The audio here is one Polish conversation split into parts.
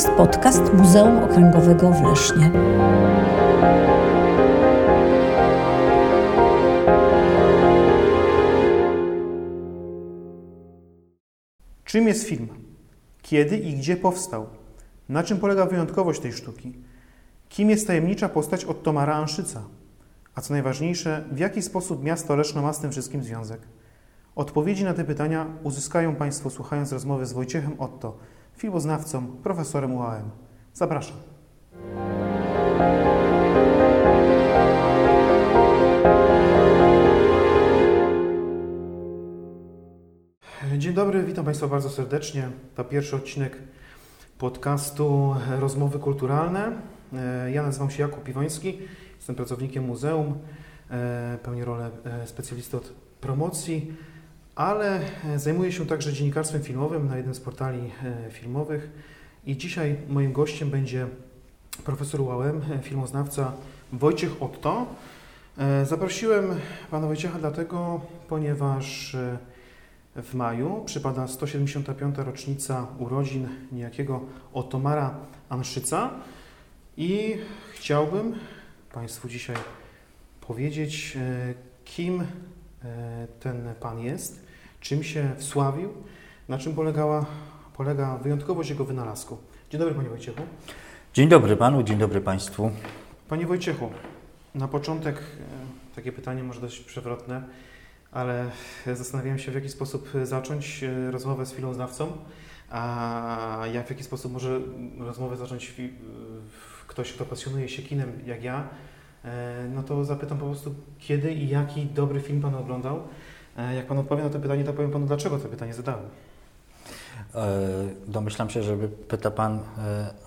jest podcast Muzeum Okręgowego w Lesznie. Czym jest film? Kiedy i gdzie powstał? Na czym polega wyjątkowość tej sztuki? Kim jest tajemnicza postać Ottomara Anszyca? A co najważniejsze, w jaki sposób miasto Leszno ma z tym wszystkim związek? Odpowiedzi na te pytania uzyskają Państwo słuchając rozmowy z Wojciechem Otto, filmoznawcą, profesorem UAM. Zapraszam. Dzień dobry, witam Państwa bardzo serdecznie. To pierwszy odcinek podcastu Rozmowy Kulturalne. E, Ja nazywam się Jakub Piwoński, jestem pracownikiem muzeum, e, pełnię rolę e, specjalisty od promocji, ale e, zajmuję się także dziennikarstwem filmowym na jednym z portali e, filmowych i dzisiaj moim gościem będzie profesor UAM, e, filmoznawca Wojciech Otto. Zaprosiłem pana Wojciecha dlatego, ponieważ w maju przypada 175. rocznica urodzin niejakiego Otomara Anszyca i chciałbym Państwu dzisiaj powiedzieć, kim ten pan jest, czym się wsławił, na czym polegała, polega wyjątkowość jego wynalazku. Dzień dobry Panie Wojciechu. Dzień dobry panu, dzień dobry państwu. Panie Wojciechu, na początek e, takie pytanie może dość przewrotne, ale zastanawiałem się, w jaki sposób zacząć e, rozmowę z filmoznawcą, a jak w jaki sposób może rozmowę zacząć ktoś, kto pasjonuje się kinem jak ja. E, No to zapytam po prostu, kiedy i jaki dobry film Pan oglądał. E, Jak Pan odpowie na to pytanie, to powiem Panu, dlaczego to pytanie zadałem. E, Domyślam się, że pyta pan e,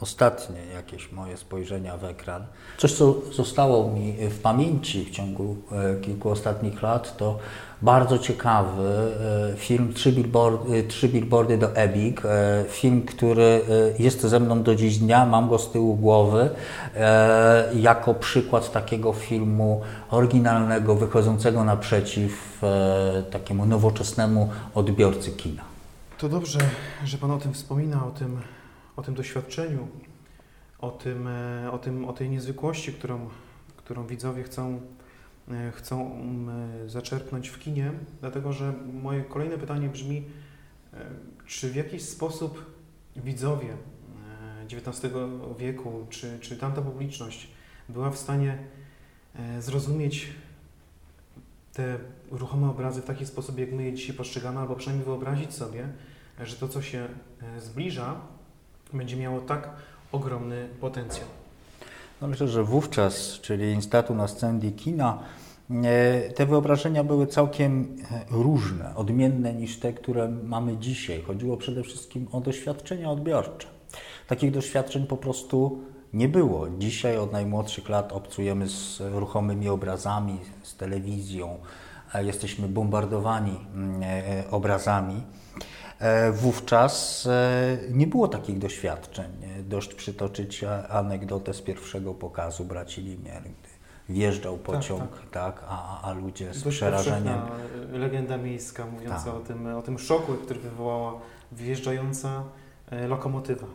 ostatnie jakieś moje spojrzenia w ekran. Coś, co zostało mi w pamięci w ciągu e, kilku ostatnich lat, to bardzo ciekawy film Trzy, billboard, e, Trzy billboardy do Ebbing. E, Film, który jest ze mną do dziś dnia, mam go z tyłu głowy, jako przykład takiego filmu oryginalnego, wychodzącego naprzeciw takiemu nowoczesnemu odbiorcy kina. To dobrze, że Pan o tym wspomina, o tym, o tym doświadczeniu, o, tym, e, o, tym, o tej niezwykłości, którą, którą widzowie chcą, e, chcą mm, zaczerpnąć w kinie, dlatego że moje kolejne pytanie brzmi, e, czy w jakiś sposób widzowie e, XIX wieku, czy, czy tamta publiczność była w stanie e, zrozumieć te ruchome obrazy w taki sposób, jak my je dzisiaj postrzegamy, albo przynajmniej wyobrazić sobie, że to, co się e, zbliża, będzie miało tak ogromny potencjał. No myślę, że wówczas, czyli Instatu Nascendi Kina, e, te wyobrażenia były całkiem e, różne, odmienne niż te, które mamy dzisiaj. Chodziło przede wszystkim o doświadczenia odbiorcze. Takich doświadczeń po prostu nie było. Dzisiaj od najmłodszych lat obcujemy z ruchomymi obrazami, z telewizją, jesteśmy bombardowani mm, e, obrazami. E, Wówczas e, nie było takich doświadczeń. E, Dość przytoczyć anegdotę z pierwszego pokazu braci Limier, gdy wjeżdżał pociąg, tak, A, a ludzie z Dość przerażeniem. e, legenda miejska mówiąca Tak. o, tym, o tym szoku, który wywołała wjeżdżająca e, lokomotywa.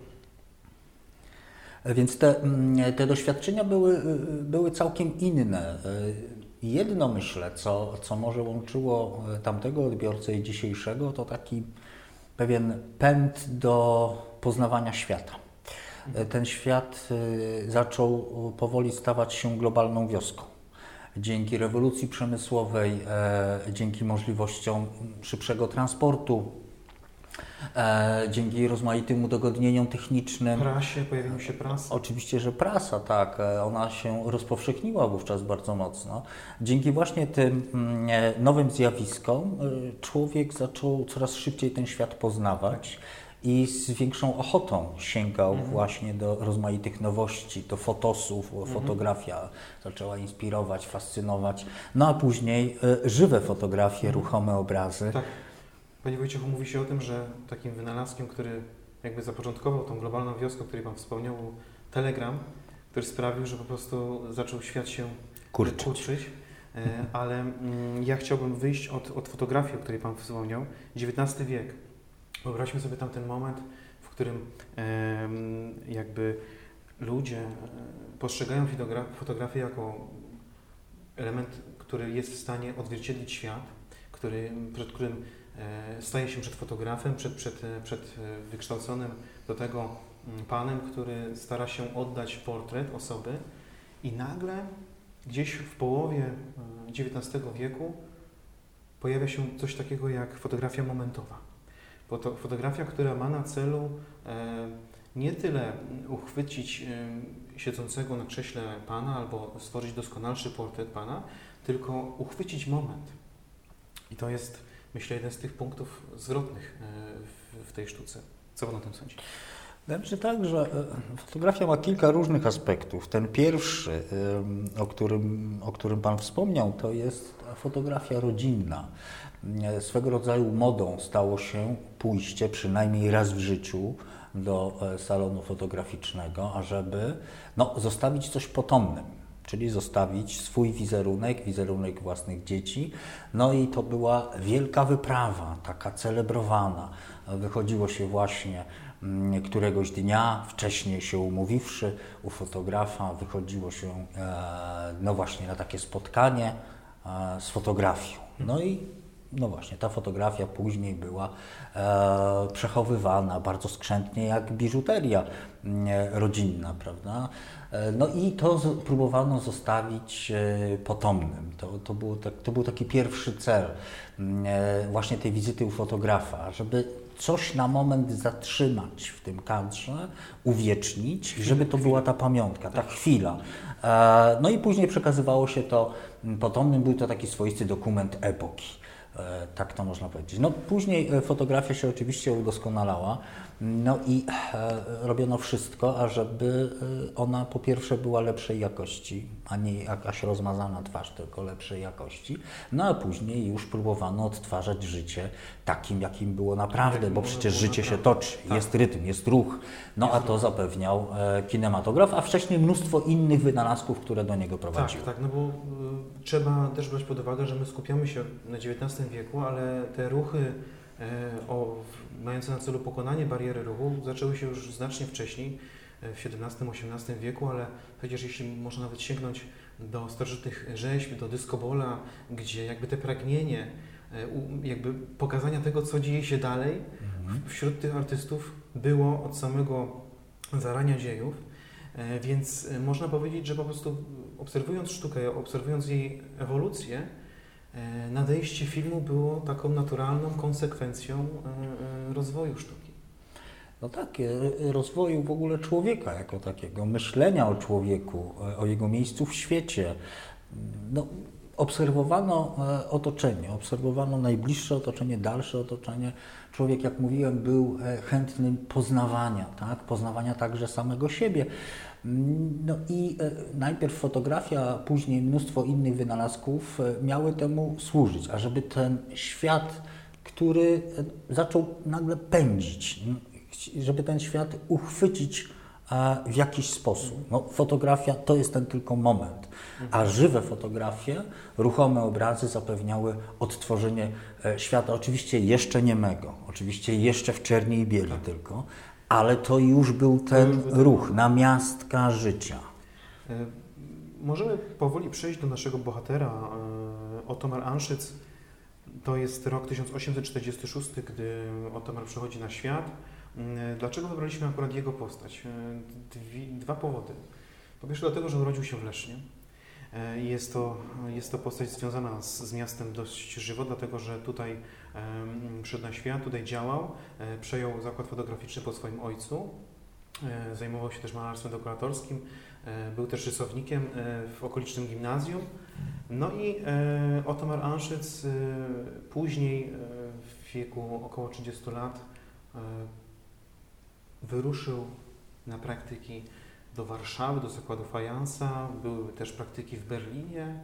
E, Więc te, mm, te doświadczenia były, były całkiem inne. E, Jedno myślę, co, co może łączyło e, tamtego odbiorcę i dzisiejszego, to taki pewien pęd do poznawania świata. E, Ten świat y, zaczął powoli stawać się globalną wioską. Dzięki rewolucji przemysłowej, e, dzięki możliwościom szybszego transportu, e, dzięki rozmaitym udogodnieniom technicznym. Prasie pojawił się prasa. Oczywiście, że prasa, tak, e, ona się rozpowszechniła wówczas bardzo mocno. Dzięki właśnie tym mm, e, nowym zjawiskom e, człowiek zaczął coraz szybciej ten świat poznawać i z większą ochotą sięgał właśnie do rozmaitych nowości, do fotosów, fotografia zaczęła inspirować, fascynować, no a później żywe fotografie, ruchome obrazy. Tak. Panie Wojciechu, mówi się o tym, że takim wynalazkiem, który jakby zapoczątkował tą globalną wioskę, o której Pan wspomniał, był telegram, który sprawił, że po prostu zaczął świat się Kurczyć. kurczyć. E, Ale mm, ja chciałbym wyjść od, od fotografii, o której Pan wspomniał. XIX wiek. Wyobraźmy sobie tamten moment, w którym em, jakby ludzie e, postrzegają fotogra- fotografię jako element, który jest w stanie odzwierciedlić świat, który, przed którym e, staje się przed fotografem, przed, przed, e, przed e, wykształconym do tego mm, panem, który stara się oddać portret osoby i nagle gdzieś w połowie e, XIX wieku pojawia się coś takiego jak fotografia momentowa. Fotografia, która ma na celu e, nie tyle uchwycić e, siedzącego na krześle pana albo stworzyć doskonalszy portret pana, tylko uchwycić moment. I to jest, myślę, jeden z tych punktów zwrotnych e, w, tej sztuce. Co pan o tym sądzi? Się tak, że e, fotografia ma kilka różnych aspektów. Ten pierwszy, em, o którym, o którym Pan wspomniał, to jest fotografia rodzinna. E, Swego rodzaju modą stało się pójście przynajmniej raz w życiu do e, salonu fotograficznego, ażeby no, zostawić coś potomnym. Czyli zostawić swój wizerunek, wizerunek własnych dzieci. No i to była wielka wyprawa, taka celebrowana. Wychodziło się właśnie mm, któregoś dnia, wcześniej się umówiwszy u fotografa, wychodziło się e, no właśnie na takie spotkanie e, z fotografią. No i no właśnie, ta fotografia później była e, przechowywana bardzo skrzętnie jak biżuteria mm, rodzinna, prawda? E, No i to próbowano zostawić e, potomnym. To, to, było tak, to był taki pierwszy cel mm, e, właśnie tej wizyty u fotografa, żeby coś na moment zatrzymać w tym kadrze, uwiecznić, żeby to była ta pamiątka, ta chwila. No i później przekazywało się to mm, potomnym, był to taki swoisty dokument epoki. Tak to można powiedzieć. No, później fotografia się oczywiście udoskonalała, no i e, robiono wszystko, ażeby e, ona po pierwsze była lepszej jakości, a nie jakaś rozmazana twarz, tylko lepszej jakości. No a później już próbowano odtwarzać życie takim, jakim było naprawdę, bo przecież życie się toczy, Tak. jest rytm, jest ruch. No a to zapewniał e, kinematograf, a wcześniej mnóstwo innych wynalazków, które do niego prowadziły. Tak, tak, no bo trzeba też brać pod uwagę, że my skupiamy się na XIX wieku, ale te ruchy o, w- mające na celu pokonanie bariery ruchu zaczęły się już znacznie wcześniej, e, w XVII-XVIII wieku, ale przecież jeśli można nawet sięgnąć do starożytnych rzeźb, do dyskobola, gdzie jakby te pragnienie e, jakby pokazania tego, co dzieje się dalej, Mhm. wśród tych artystów było od samego zarania dziejów, e, więc e, można powiedzieć, że po prostu obserwując sztukę, obserwując jej ewolucję, e, nadejście filmu było taką naturalną konsekwencją e, e, rozwoju sztuki. No tak, e, rozwoju w ogóle człowieka jako takiego, myślenia o człowieku, e, o jego miejscu w świecie. No, obserwowano e, otoczenie, obserwowano najbliższe otoczenie, dalsze otoczenie. Człowiek, jak mówiłem, był e, chętny poznawania, tak? poznawania także samego siebie. No i e, najpierw fotografia, później mnóstwo innych wynalazków e, miały temu służyć, ażeby ten świat, który e, zaczął nagle pędzić, żeby ten świat uchwycić w jakiś sposób. No, fotografia to jest ten tylko moment, a żywe fotografie, ruchome obrazy zapewniały odtworzenie świata, oczywiście jeszcze niemego, oczywiście jeszcze w czerni i bieli tylko, ale to już był ten ruch, namiastka życia. E, Możemy powoli przejść do naszego bohatera. e, Otomar Anszyc to jest rok 1846, gdy Otomar przychodzi na świat. Mm, Dlaczego wybraliśmy akurat jego postać? E, dwa powody. Po pierwsze dlatego, że urodził się w Lesznie. E, Jest to, jest to postać związana z, z miastem dość żywo, dlatego że tutaj przyszedł na świat, tutaj działał, e, przejął zakład fotograficzny po swoim ojcu, e, zajmował się też malarstwem dekoratorskim, e, był też rysownikiem w okolicznym gimnazjum. No i Otomar Anszyc później w wieku około 30 lat wyruszył na praktyki do Warszawy, do zakładu fajansa, były też praktyki w Berlinie.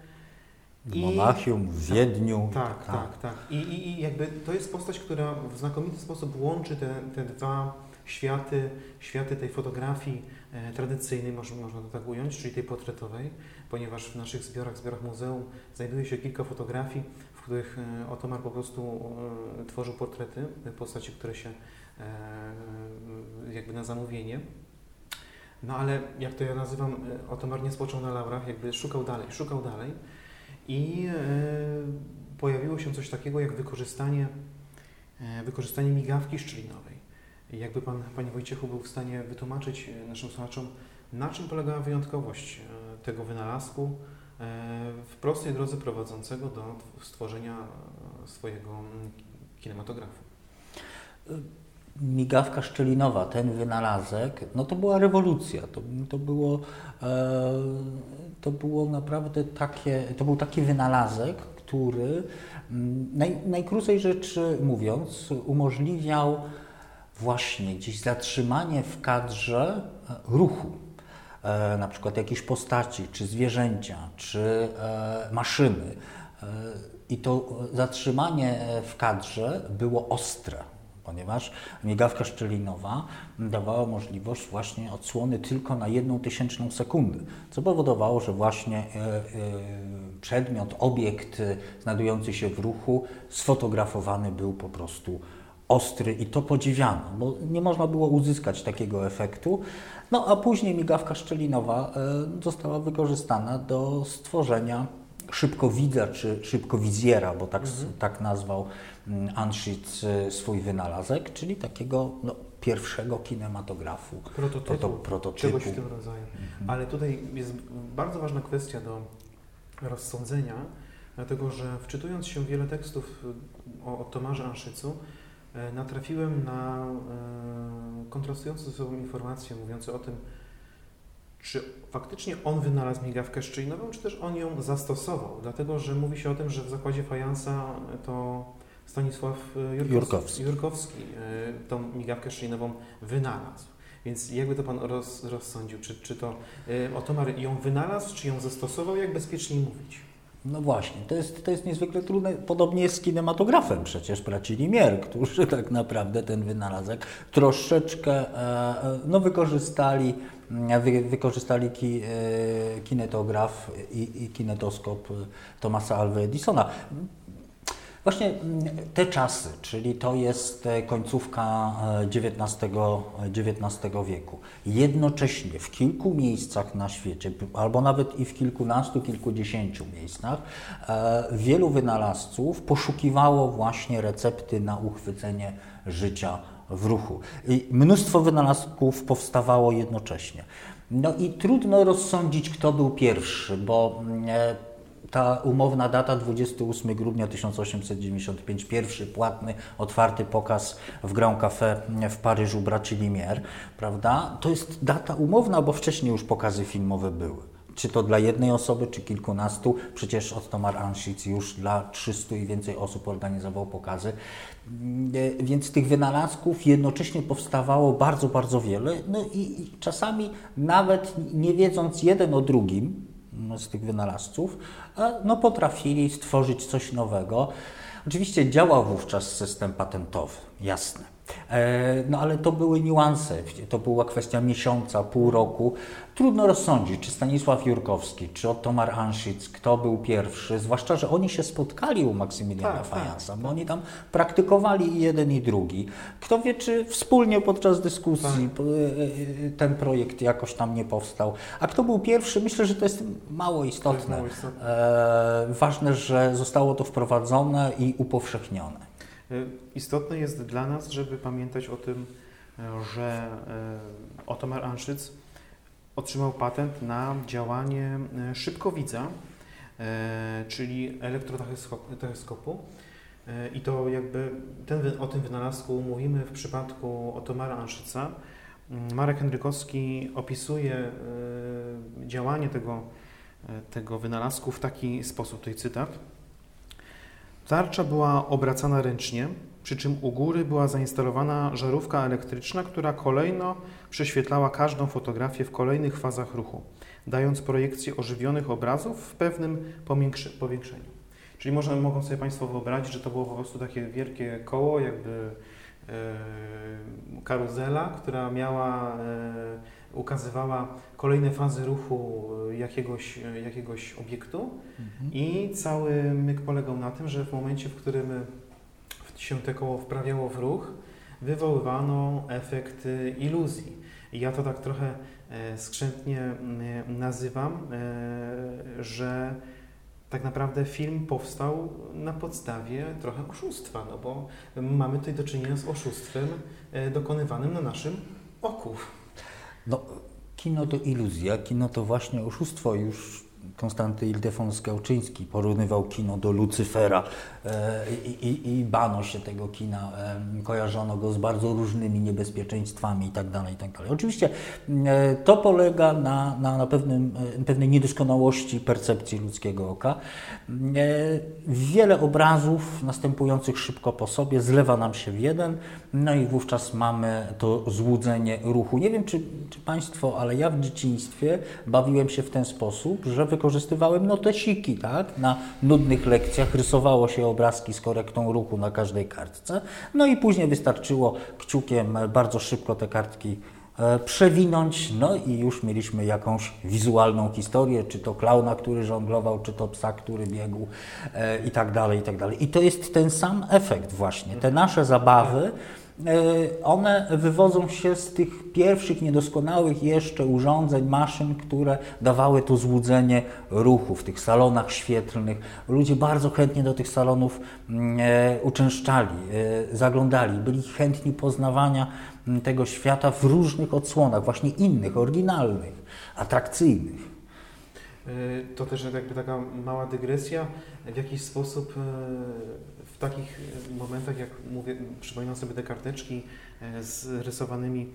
W I- Monachium, w Wiedniu. Tak, tak, tak. I, i, I jakby to jest postać, która w znakomity sposób łączy te, te dwa światy, światy tej fotografii e, tradycyjnej, można, można to tak ująć, czyli tej portretowej, ponieważ w naszych zbiorach, zbiorach muzeum znajduje się kilka fotografii, w których e, Otomar po prostu e, tworzył portrety postaci, które się e, jakby na zamówienie. No ale jak to ja nazywam, e, Otomar nie spoczął na laurach, jakby szukał dalej, szukał dalej i e, pojawiło się coś takiego jak wykorzystanie, e, wykorzystanie migawki szczelinowej. Jakby Pan, Panie Wojciechu, był w stanie wytłumaczyć e, naszym słuchaczom, na czym polegała wyjątkowość tego wynalazku w prostej drodze prowadzącego do stworzenia swojego mm, kinematografu. Migawka szczelinowa, ten wynalazek, no to była rewolucja. To, to, było, e, to było naprawdę takie, to był taki wynalazek, który mm, naj, najkrócej rzecz mówiąc umożliwiał właśnie gdzieś zatrzymanie w kadrze e, ruchu. E, na przykład jakiejś postaci, czy zwierzęcia, czy maszyny. I to zatrzymanie w kadrze było ostre ponieważ migawka szczelinowa dawała możliwość właśnie odsłony tylko na jedną tysięczną sekundy, co powodowało, że właśnie e, e, przedmiot, obiekt znajdujący się w ruchu sfotografowany był po prostu ostry i to podziwiano, bo nie można było uzyskać takiego efektu. No a później migawka szczelinowa e, została wykorzystana do stworzenia szybkowidza czy szybkowizjera, bo tak, tak nazwał Anschitz e, swój wynalazek, czyli takiego no, pierwszego kinematografu. Prototypu, Proto- prototypu. czegoś w tym rodzaju. Ale tutaj jest bardzo ważna kwestia do rozsądzenia, dlatego że wczytując się w wiele tekstów o, o Tomarze Anszycu, e, natrafiłem na kontrastujące ze sobą informacje mówiące o tym, czy faktycznie on wynalazł migawkę szczelinową, czy też on ją zastosował. Dlatego, że mówi się o tym, że w zakładzie fajansa to Stanisław e, Jurkowski, Jurkowski. Jurkowski e, tą migawkę szczelinową wynalazł. Więc jakby to Pan roz, rozsądził? Czy, czy to e, Otomar ją wynalazł, czy ją zastosował? Jak bezpieczniej mówić? No właśnie, to jest, to jest niezwykle trudne. Podobnie jest z kinematografem przecież braci Limier, którzy tak naprawdę ten wynalazek troszeczkę no, wykorzystali, wy, wykorzystali ki, kinetograf i, i kinetoskop Thomasa Alva Edisona. Właśnie mm, te czasy, czyli to jest e, końcówka e, XIX, XIX wieku. Jednocześnie w kilku miejscach na świecie, albo nawet i w kilkunastu, kilkudziesięciu miejscach, e, wielu wynalazców poszukiwało właśnie recepty na uchwycenie życia w ruchu. I mnóstwo wynalazków powstawało jednocześnie. No i trudno rozsądzić, kto był pierwszy, bo mm, e, ta umowna data 28 grudnia 1895, pierwszy płatny, otwarty pokaz w Grand Café w Paryżu braci Limier, prawda? To jest data umowna, bo wcześniej już pokazy filmowe były. Czy to dla jednej osoby, czy kilkunastu, przecież Ottomar Anschitz już dla 300 i więcej osób organizował pokazy. E, Więc tych wynalazków jednocześnie powstawało bardzo, bardzo wiele. No i, czasami nawet nie wiedząc jeden o drugim, z tych wynalazców, e, no, potrafili stworzyć coś nowego. Oczywiście działał wówczas system patentowy, jasne. E, No ale to były niuanse, to była kwestia miesiąca, pół roku. Trudno rozsądzić, czy Stanisław Jurkowski, czy Ottomar Anschitz, kto był pierwszy, zwłaszcza, że oni się spotkali u Maksymiliana Tak, tak, Fajansa, bo oni tam praktykowali i jeden i drugi. Kto wie, czy wspólnie podczas dyskusji p- e, e, ten projekt jakoś tam nie powstał. A kto był pierwszy, myślę, że to jest mało istotne. mało istotne. E, ważne, że zostało to wprowadzone i upowszechnione. E, Istotne jest dla nas, żeby pamiętać o tym, e, że e, Otomar Anschitz otrzymał patent na działanie szybkowidza, czyli elektrotechoskopu. I to jakby ten, o tym wynalazku mówimy w przypadku Otomara. Mm, Marek Henrykowski opisuje działanie tego, tego wynalazku w taki sposób, tutaj cytat. Tarcza była obracana ręcznie, przy czym u góry była zainstalowana żarówka elektryczna, która kolejno prześwietlała każdą fotografię w kolejnych fazach ruchu, dając projekcję ożywionych obrazów w pewnym powiększeniu. Czyli można, mogą sobie Państwo wyobrazić, że to było po prostu takie wielkie koło, jakby e, karuzela, która miała, e, ukazywała kolejne fazy ruchu e, jakiegoś, e, jakiegoś obiektu i cały myk polegał na tym, że w momencie, w którym się te koło wprawiało w ruch, wywoływano efekt e, iluzji. I ja to tak trochę e, skrzętnie mm, nazywam, e, że tak naprawdę film powstał na podstawie trochę oszustwa, no bo mamy tutaj do czynienia z oszustwem e, dokonywanym na naszym oku. No, kino to iluzja, kino to właśnie oszustwo. Już Konstanty Ildefons Gałczyński porównywał kino do Lucyfera e, i, i, i bano się tego kina, e, kojarzono go z bardzo różnymi niebezpieczeństwami itd. itd. Oczywiście e, to polega na, na, na pewnym, pewnej niedoskonałości percepcji ludzkiego oka. Wiele obrazów następujących szybko po sobie zlewa nam się w jeden, no i wówczas mamy to złudzenie ruchu. Nie wiem, czy, czy Państwo, ale ja w dzieciństwie bawiłem się w ten sposób, że wykorzystywałem notesiki, tak? Na nudnych lekcjach rysowało się obrazki z korektą ruchu na każdej kartce, no i później wystarczyło kciukiem bardzo szybko te kartki e, przewinąć, no i już mieliśmy jakąś wizualną historię, czy to klauna, który żonglował, czy to psa, który biegł e, i tak dalej, i tak dalej. I to jest ten sam efekt właśnie. Te nasze zabawy, one wywodzą się z tych pierwszych niedoskonałych jeszcze urządzeń, maszyn, które dawały to złudzenie ruchu w tych salonach świetlnych. Ludzie bardzo chętnie do tych salonów mm, e, uczęszczali, e, zaglądali, byli chętni poznawania mm, tego świata w różnych odsłonach, właśnie innych, oryginalnych, atrakcyjnych. E, To też jakby taka mała dygresja. W jakiś sposób e, takich momentach, jak mówię, przypominam sobie te karteczki e, z rysowanymi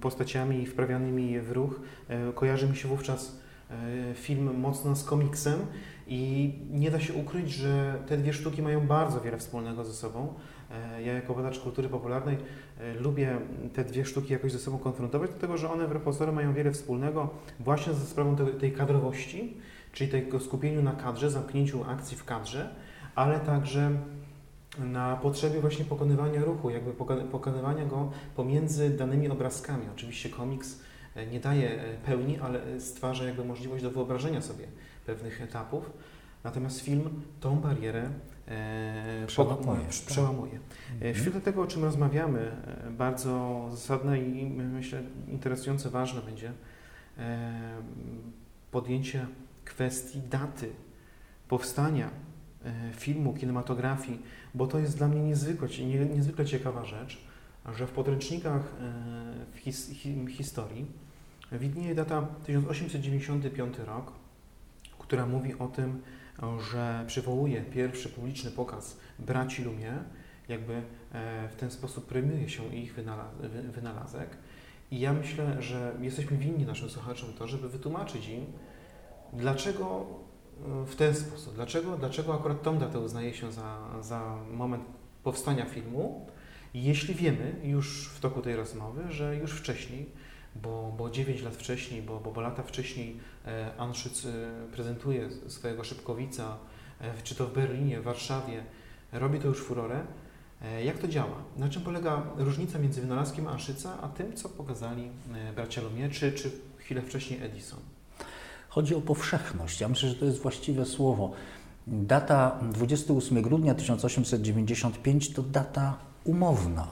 postaciami i wprawianymi w ruch, e, kojarzy mi się wówczas e, film mocno z komiksem i nie da się ukryć, że te dwie sztuki mają bardzo wiele wspólnego ze sobą. Ja jako badacz kultury popularnej lubię te dwie sztuki jakoś ze sobą konfrontować, dlatego że one w repozytorium mają wiele wspólnego właśnie ze sprawą tej kadrowości, czyli tego skupieniu na kadrze, zamknięciu akcji w kadrze, ale także na potrzebie właśnie pokonywania ruchu, jakby poko- pokonywania go pomiędzy danymi obrazkami. Oczywiście komiks e, nie daje e, pełni, ale stwarza jakby możliwość do wyobrażenia sobie pewnych etapów. Natomiast film tą barierę e, Przełamuje, tak. przełamuje. E, W świetle tego, o czym rozmawiamy, e, bardzo zasadne i myślę interesujące, ważne będzie e, podjęcie kwestii daty powstania e, filmu, kinematografii, bo to jest dla mnie niezwykle, nie- niezwykle ciekawa rzecz, że w podręcznikach e, w his, hi, historii widnieje data 1895 rok, która mówi o tym, że przywołuje pierwszy publiczny pokaz braci Lumie, jakby e, w ten sposób premiuje się ich wynala- wy- wynalazek. I ja myślę, że jesteśmy winni naszym słuchaczom to, żeby wytłumaczyć im, dlaczego w ten sposób, dlaczego, dlaczego akurat tą datę uznaje się za, za moment powstania filmu, jeśli wiemy już w toku tej rozmowy, że już wcześniej, bo, bo 9 lat wcześniej, bo, bo, bo lata wcześniej e, Anschütz e, prezentuje swojego szybkowica, e, czy to w Berlinie, w Warszawie, robi to już furorę. E, Jak to działa? Na czym polega różnica między wynalazkiem Anschütza a tym, co pokazali e, bracia Lumière, czy, czy chwilę wcześniej Edison? Chodzi o powszechność. Ja myślę, że to jest właściwe słowo. Data 28 grudnia 1895 to data umowna.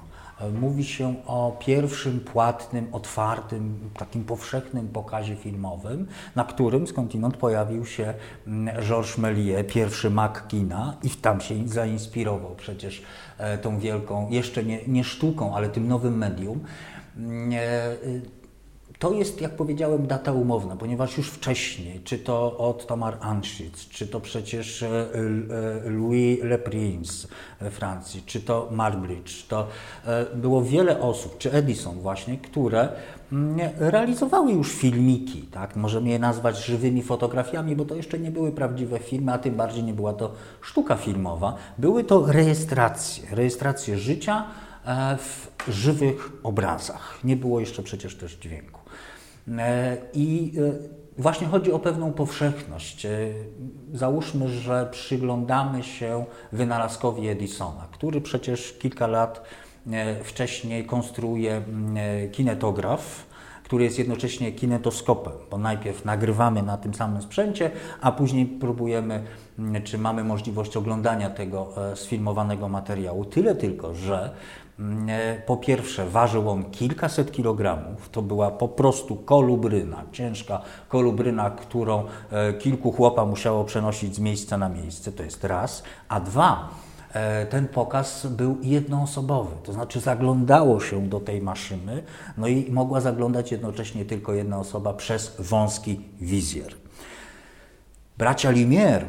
Mówi się o pierwszym płatnym, otwartym, takim powszechnym pokazie filmowym, na którym skądinąd pojawił się mm, Georges Méliès, pierwszy mag kina i tam się zainspirował przecież e, tą wielką, jeszcze nie, nie sztuką, ale tym nowym medium. E, to jest, jak powiedziałem, data umowna, ponieważ już wcześniej, czy to od Tamar Anschütz, czy to przecież e, e, Louis Le Prince we Francji, czy to Marbridge, to e, było wiele osób, czy Edison właśnie, które mm, realizowały już filmiki, tak? możemy je nazwać żywymi fotografiami, bo to jeszcze nie były prawdziwe filmy, a tym bardziej nie była to sztuka filmowa. Były to rejestracje, rejestracje życia e, w żywych obrazach. Nie było jeszcze przecież też dźwięku. E, I e, właśnie chodzi o pewną powszechność. E, Załóżmy, że przyglądamy się wynalazkowi Edisona, który przecież kilka lat wcześniej konstruuje kinetograf, który jest jednocześnie kinetoskopem, bo najpierw nagrywamy na tym samym sprzęcie, a później próbujemy, czy mamy możliwość oglądania tego sfilmowanego materiału. Tyle tylko, że po pierwsze ważył on kilkaset kilogramów, to była po prostu kolubryna, ciężka kolubryna, którą e, kilku chłopa musiało przenosić z miejsca na miejsce, to jest raz, a dwa, e, ten pokaz był jednoosobowy, to znaczy zaglądało się do tej maszyny, no i mogła zaglądać jednocześnie tylko jedna osoba przez wąski wizjer. Bracia Limier,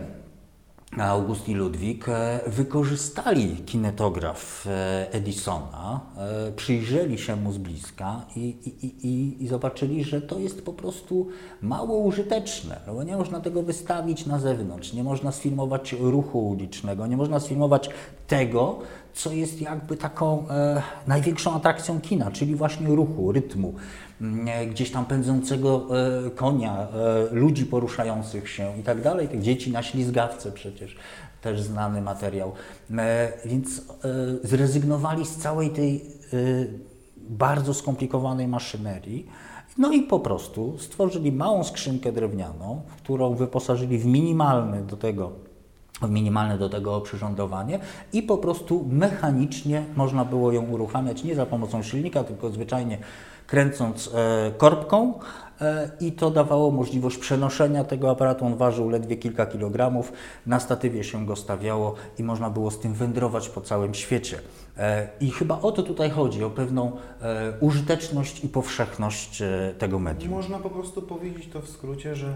August i Ludwik, e, wykorzystali kinetograf e, Edisona, e, przyjrzeli się mu z bliska i, i, i, i zobaczyli, że to jest po prostu mało użyteczne, no bo nie można tego wystawić na zewnątrz, nie można sfilmować ruchu ulicznego, nie można sfilmować tego, co jest jakby taką największą atrakcją kina, czyli właśnie ruchu, rytmu, gdzieś tam pędzącego e, konia, e, ludzi poruszających się i tak dalej, tych dzieci na ślizgawce przecież, też znany materiał. E, więc e, zrezygnowali z całej tej e, bardzo skomplikowanej maszynerii. No i po prostu stworzyli małą skrzynkę drewnianą, którą wyposażyli w minimalny do tego minimalne do tego oprzyrządowanie i po prostu mechanicznie można było ją uruchamiać nie za pomocą silnika, tylko zwyczajnie kręcąc e, korbką e, i to dawało możliwość przenoszenia tego aparatu. On ważył ledwie kilka kilogramów, na statywie się go stawiało i można było z tym wędrować po całym świecie. E, I chyba o to tutaj chodzi, o pewną użyteczność i powszechność tego medium. Można po prostu powiedzieć to w skrócie, że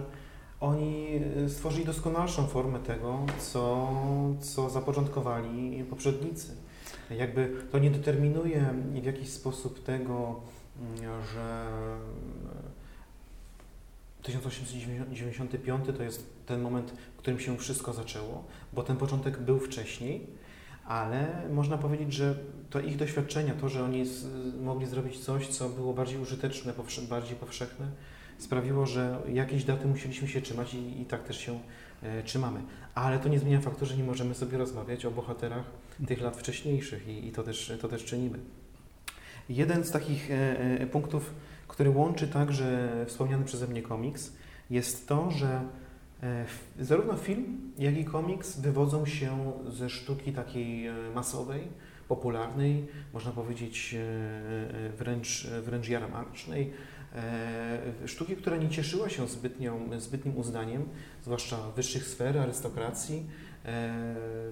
oni stworzyli doskonalszą formę tego, co, co zapoczątkowali poprzednicy. Jakby to nie determinuje w jakiś sposób tego, że 1895 to jest ten moment, w którym się wszystko zaczęło, bo ten początek był wcześniej, ale można powiedzieć, że to ich doświadczenia, to, że oni z, mogli zrobić coś, co było bardziej użyteczne, powsze, bardziej powszechne, sprawiło, że jakieś daty musieliśmy się trzymać i, i tak też się e, trzymamy. Ale to nie zmienia faktu, że nie możemy sobie rozmawiać o bohaterach tych lat wcześniejszych i, i to, też, to też czynimy. Jeden z takich e, e, punktów, który łączy także wspomniany przeze mnie komiks, jest to, że e, zarówno film, jak i komiks wywodzą się ze sztuki takiej masowej, popularnej, można powiedzieć wręcz, wręcz jarmarcznej, sztuki, która nie cieszyła się zbytnią, zbytnim uznaniem, zwłaszcza wyższych sfer, arystokracji.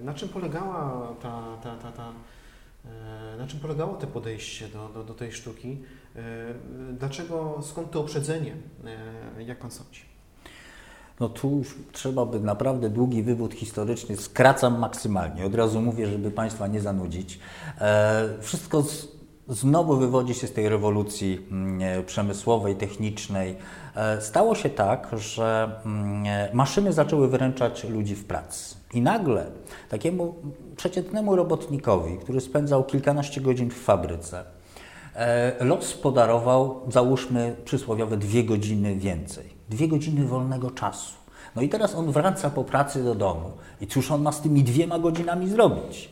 Na czym polegała ta, ta, ta, ta na czym polegało to podejście do, do, do tej sztuki? E, Dlaczego, skąd to uprzedzenie? E, Jak pan sądzi? No tu trzeba by naprawdę długi wywód historyczny, skracam maksymalnie, od razu mówię, żeby Państwa nie zanudzić. E, wszystko z, znowu wywodzi się z tej rewolucji mm, e, przemysłowej, technicznej. E, stało się tak, że mm, e, maszyny zaczęły wyręczać ludzi w pracy. I nagle takiemu przeciętnemu robotnikowi, który spędzał kilkanaście godzin w fabryce, E, Los podarował, załóżmy, przysłowiowe dwie godziny więcej. Dwie godziny wolnego czasu. No i teraz on wraca po pracy do domu. I cóż on ma z tymi dwiema godzinami zrobić?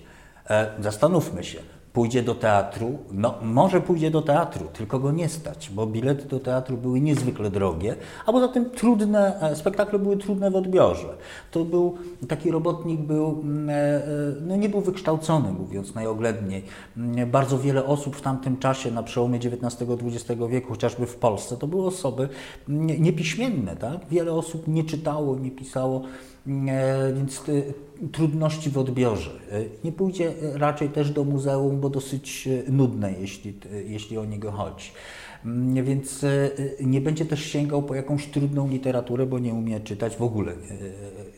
Zastanówmy się. Pójdzie do teatru? No, może pójdzie do teatru, tylko go nie stać, bo bilety do teatru były niezwykle drogie, a poza tym trudne, e, spektakle były trudne w odbiorze. To był, taki robotnik był, mm, e, e, no nie był wykształcony, mówiąc najoględniej. Mm, Bardzo wiele osób w tamtym czasie, na przełomie XIX-XX wieku, chociażby w Polsce, to były osoby niepiśmienne, tak? Wiele osób nie czytało, nie pisało, więc e, trudności w odbiorze. E, Nie pójdzie e, raczej też do muzeum, bo dosyć e, nudne, jeśli, e, jeśli o niego chodzi. Mm, Więc e, e, nie będzie też sięgał po jakąś trudną literaturę, bo nie umie czytać, w ogóle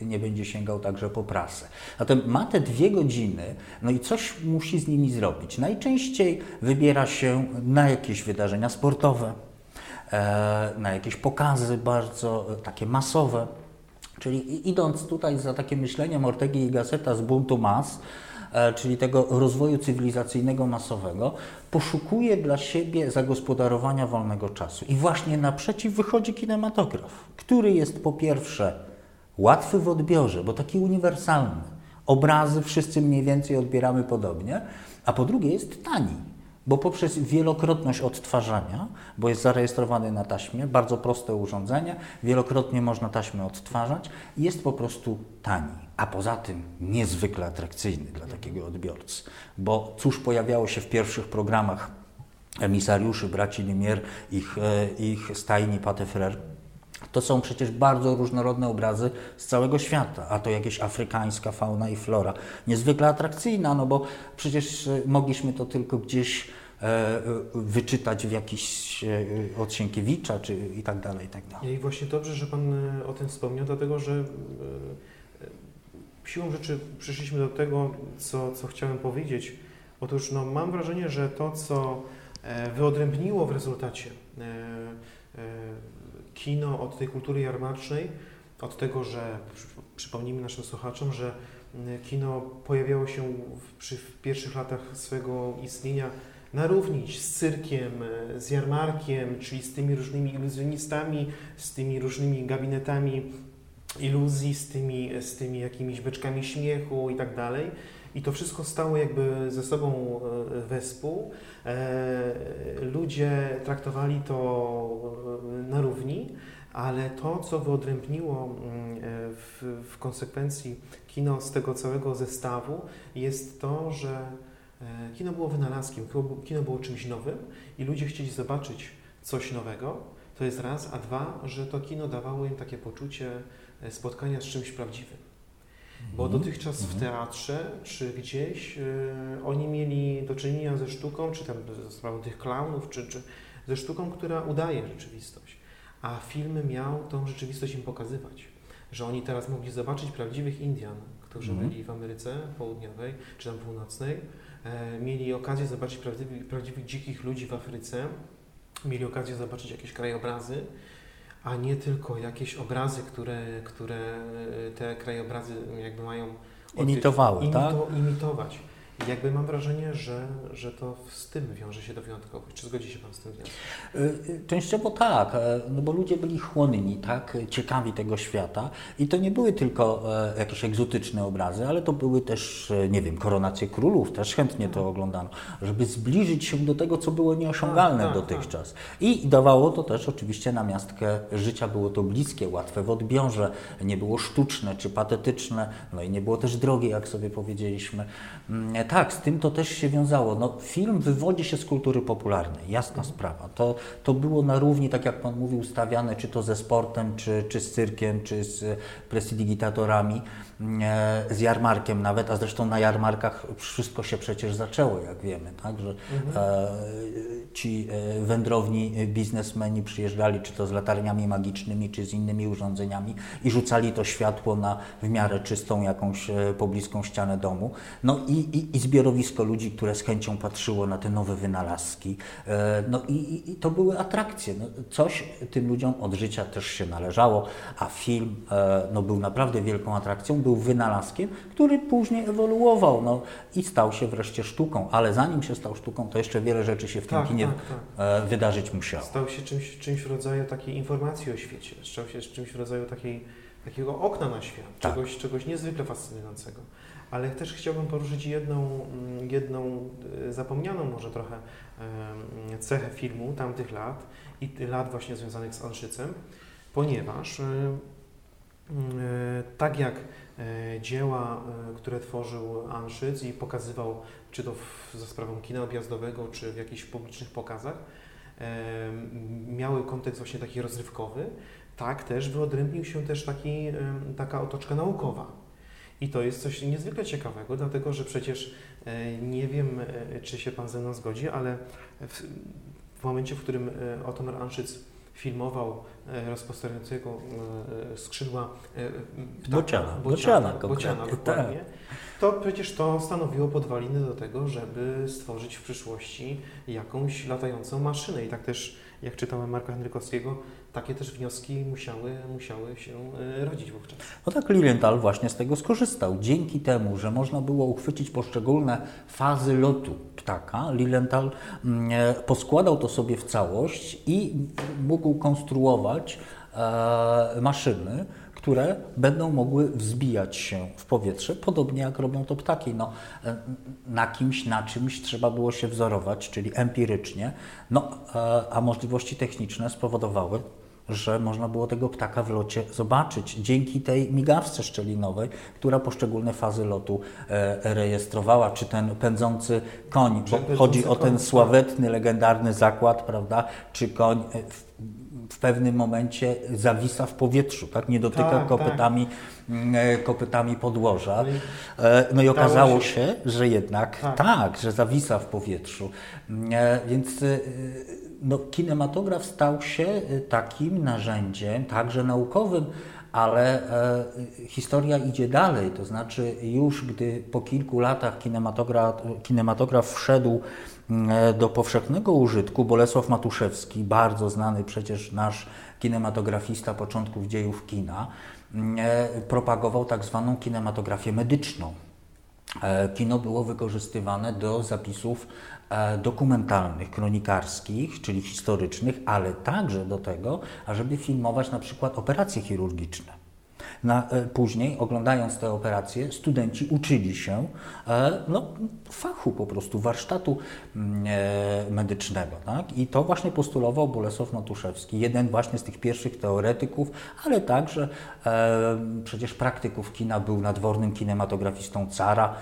e, nie będzie sięgał także po prasę. Zatem ma te dwie godziny, no i coś musi z nimi zrobić. Najczęściej wybiera się na jakieś wydarzenia sportowe, e, na jakieś pokazy bardzo e, takie masowe. Czyli idąc tutaj za takim myśleniem Ortegi i Gasseta z buntu mas, e, czyli tego rozwoju cywilizacyjnego masowego, poszukuje dla siebie zagospodarowania wolnego czasu. I właśnie naprzeciw wychodzi kinematograf, który jest po pierwsze łatwy w odbiorze, bo taki uniwersalny. Obrazy wszyscy mniej więcej odbieramy podobnie, a po drugie jest tani. Bo poprzez wielokrotność odtwarzania, bo jest zarejestrowany na taśmie, bardzo proste urządzenie, wielokrotnie można taśmę odtwarzać, jest po prostu tani, a poza tym niezwykle atrakcyjny dla takiego odbiorcy, bo cóż pojawiało się w pierwszych programach emisariuszy braci Lumière, ich, e, ich stajni Pate Frère, to są przecież bardzo różnorodne obrazy z całego świata, a to jakieś afrykańska fauna i flora. Niezwykle atrakcyjna, no bo przecież e, mogliśmy to tylko gdzieś e, e, wyczytać w jakiś od Sienkiewicza czy i tak dalej, i tak dalej. I właśnie dobrze, że Pan o tym wspomniał, dlatego że siłą rzeczy przyszliśmy do tego, co, co chciałem powiedzieć. Otóż no, mam wrażenie, że to, co wyodrębniło w rezultacie kino od tej kultury jarmarcznej, od tego, że przy- przypomnijmy naszym słuchaczom, że m, kino pojawiało się w, przy, w pierwszych latach swojego istnienia na równi z cyrkiem, e, z jarmarkiem, czyli z tymi różnymi iluzjonistami, z tymi różnymi gabinetami iluzji, z tymi, z tymi jakimiś beczkami śmiechu i tak dalej. I to wszystko stało jakby ze sobą e, wespół. E, Ludzie traktowali to e, na równi, ale to, co wyodrębniło mm, w, w konsekwencji kino z tego całego zestawu, jest to, że kino było wynalazkiem, kino było- czymś nowym i ludzie chcieli zobaczyć coś nowego. To jest raz, a dwa, że to kino dawało im takie poczucie spotkania z czymś prawdziwym. Bo Mhm. dotychczas w Mhm. teatrze czy gdzieś y, oni mieli do czynienia ze sztuką, czy tam ze sprawą tych klaunów, czy, czy ze sztuką, która udaje rzeczywistość. A film miał tą rzeczywistość im pokazywać. Że oni teraz mogli zobaczyć prawdziwych Indian, którzy Mhm. byli w Ameryce Południowej czy tam Północnej. E, mieli okazję zobaczyć prawdziwych, prawdziwych dzikich ludzi w Afryce. Mieli okazję zobaczyć jakieś krajobrazy a nie tylko jakieś obrazy, które, które te krajobrazy jakby mają Imitowały, tak? imitować. Jakby mam wrażenie, że, że to z tym wiąże się do wyjątkowość. Czy zgodzi się Pan z tym wnioskiem? Y, y, Częściowo tak, e, no bo ludzie byli chłonni, tak, ciekawi tego świata i to nie były tylko e, jakieś egzotyczne obrazy, ale to były też, e, nie wiem, koronacje królów, też chętnie to oglądano, żeby zbliżyć się do tego, co było nieosiągalne Tak, tak, dotychczas. I dawało to też oczywiście namiastkę życia, było to bliskie, łatwe w odbiorze, nie było sztuczne czy patetyczne, no i nie było też drogie, jak sobie powiedzieliśmy. Mm, Tak, z tym to też się wiązało. No, film wywodzi się z kultury popularnej, jasna sprawa. To, to było na równi, tak jak Pan mówił, stawiane czy to ze sportem, czy, czy z cyrkiem, czy z prestidigitatorami, e, z jarmarkiem nawet, a zresztą na jarmarkach wszystko się przecież zaczęło, jak wiemy, tak, że e, ci e, wędrowni biznesmeni przyjeżdżali czy to z latarniami magicznymi, czy z innymi urządzeniami i rzucali to światło na w miarę czystą jakąś e, pobliską ścianę domu. No i, i, i zbiorowisko ludzi, które z chęcią patrzyło na te nowe wynalazki. E, No i, i, to były atrakcje. No, coś tym ludziom od życia też się należało, a film e, no, był naprawdę wielką atrakcją, był wynalazkiem, który później ewoluował no, i stał się wreszcie sztuką. Ale zanim się stał sztuką, to jeszcze wiele rzeczy się w tym Tak, kinie tak, tak. e, wydarzyć musiało. Stał się czymś, czymś w rodzaju takiej informacji o świecie, stał się czymś w rodzaju takiej, takiego okna na świat, Tak. czegoś, czegoś niezwykle fascynującego. Ale też chciałbym poruszyć jedną, mm, jedną e, zapomnianą może trochę cechę filmu tamtych lat i lat właśnie związanych z Anszycem, ponieważ e, tak jak e, dzieła, e, które tworzył Anszyc i pokazywał, czy to za sprawą kina objazdowego, czy w jakichś publicznych pokazach, miały kontekst właśnie taki rozrywkowy, tak też wyodrębnił się też taki, taka otoczka naukowa. I to jest coś niezwykle ciekawego, dlatego że przecież e, nie wiem, e, czy się Pan ze mną zgodzi, ale w, w momencie, w którym e, Otomar Anszyc filmował e, rozpostawiającego e, skrzydła e, ptaka, Bociana, bociana, bociana dokładnie, to przecież to stanowiło podwaliny do tego, żeby stworzyć w przyszłości jakąś latającą maszynę. I tak też, jak czytałem Marka Henrykowskiego, takie też wnioski musiały, musiały się e, rodzić wówczas. No tak Lilienthal właśnie z tego skorzystał. Dzięki temu, że można było uchwycić poszczególne fazy lotu ptaka, Lilienthal mm, e, poskładał to sobie w całość i mógł konstruować e, maszyny, które będą mogły wzbijać się w powietrze, podobnie jak robią to ptaki. No, na kimś, na czymś trzeba było się wzorować, czyli empirycznie, no, a możliwości techniczne spowodowały, że można było tego ptaka w locie zobaczyć dzięki tej migawce szczelinowej, która poszczególne fazy lotu e, rejestrowała, czy ten pędzący koń, bo chodzi o ten tak. sławetny, legendarny zakład, prawda, czy koń e, w, pewnym momencie zawisa w powietrzu, tak, nie dotyka Tak, kopytami, mm, e, kopytami podłoża. No i okazało się. że jednak Tak. tak, że zawisa w powietrzu. E, Więc no, kinematograf stał się e, takim narzędziem, także naukowym, ale e, historia idzie dalej. To znaczy, już gdy po kilku latach kinematograf, kinematograf wszedł mm, do powszechnego użytku, Bolesław Matuszewski, bardzo znany przecież nasz kinematografista początków dziejów kina, mm, e, propagował tak zwaną kinematografię medyczną. E, Kino było wykorzystywane do zapisów e, dokumentalnych, kronikarskich, czyli historycznych, ale także do tego, ażeby filmować na przykład operacje chirurgiczne. Na, e, później, oglądając te operacje, studenci uczyli się e, no, fachu po prostu, warsztatu mm, e, medycznego. Tak? I to właśnie postulował Bolesław Matuszewski, jeden właśnie z tych pierwszych teoretyków, ale także przecież praktyków kina, był nadwornym kinematografistą cara.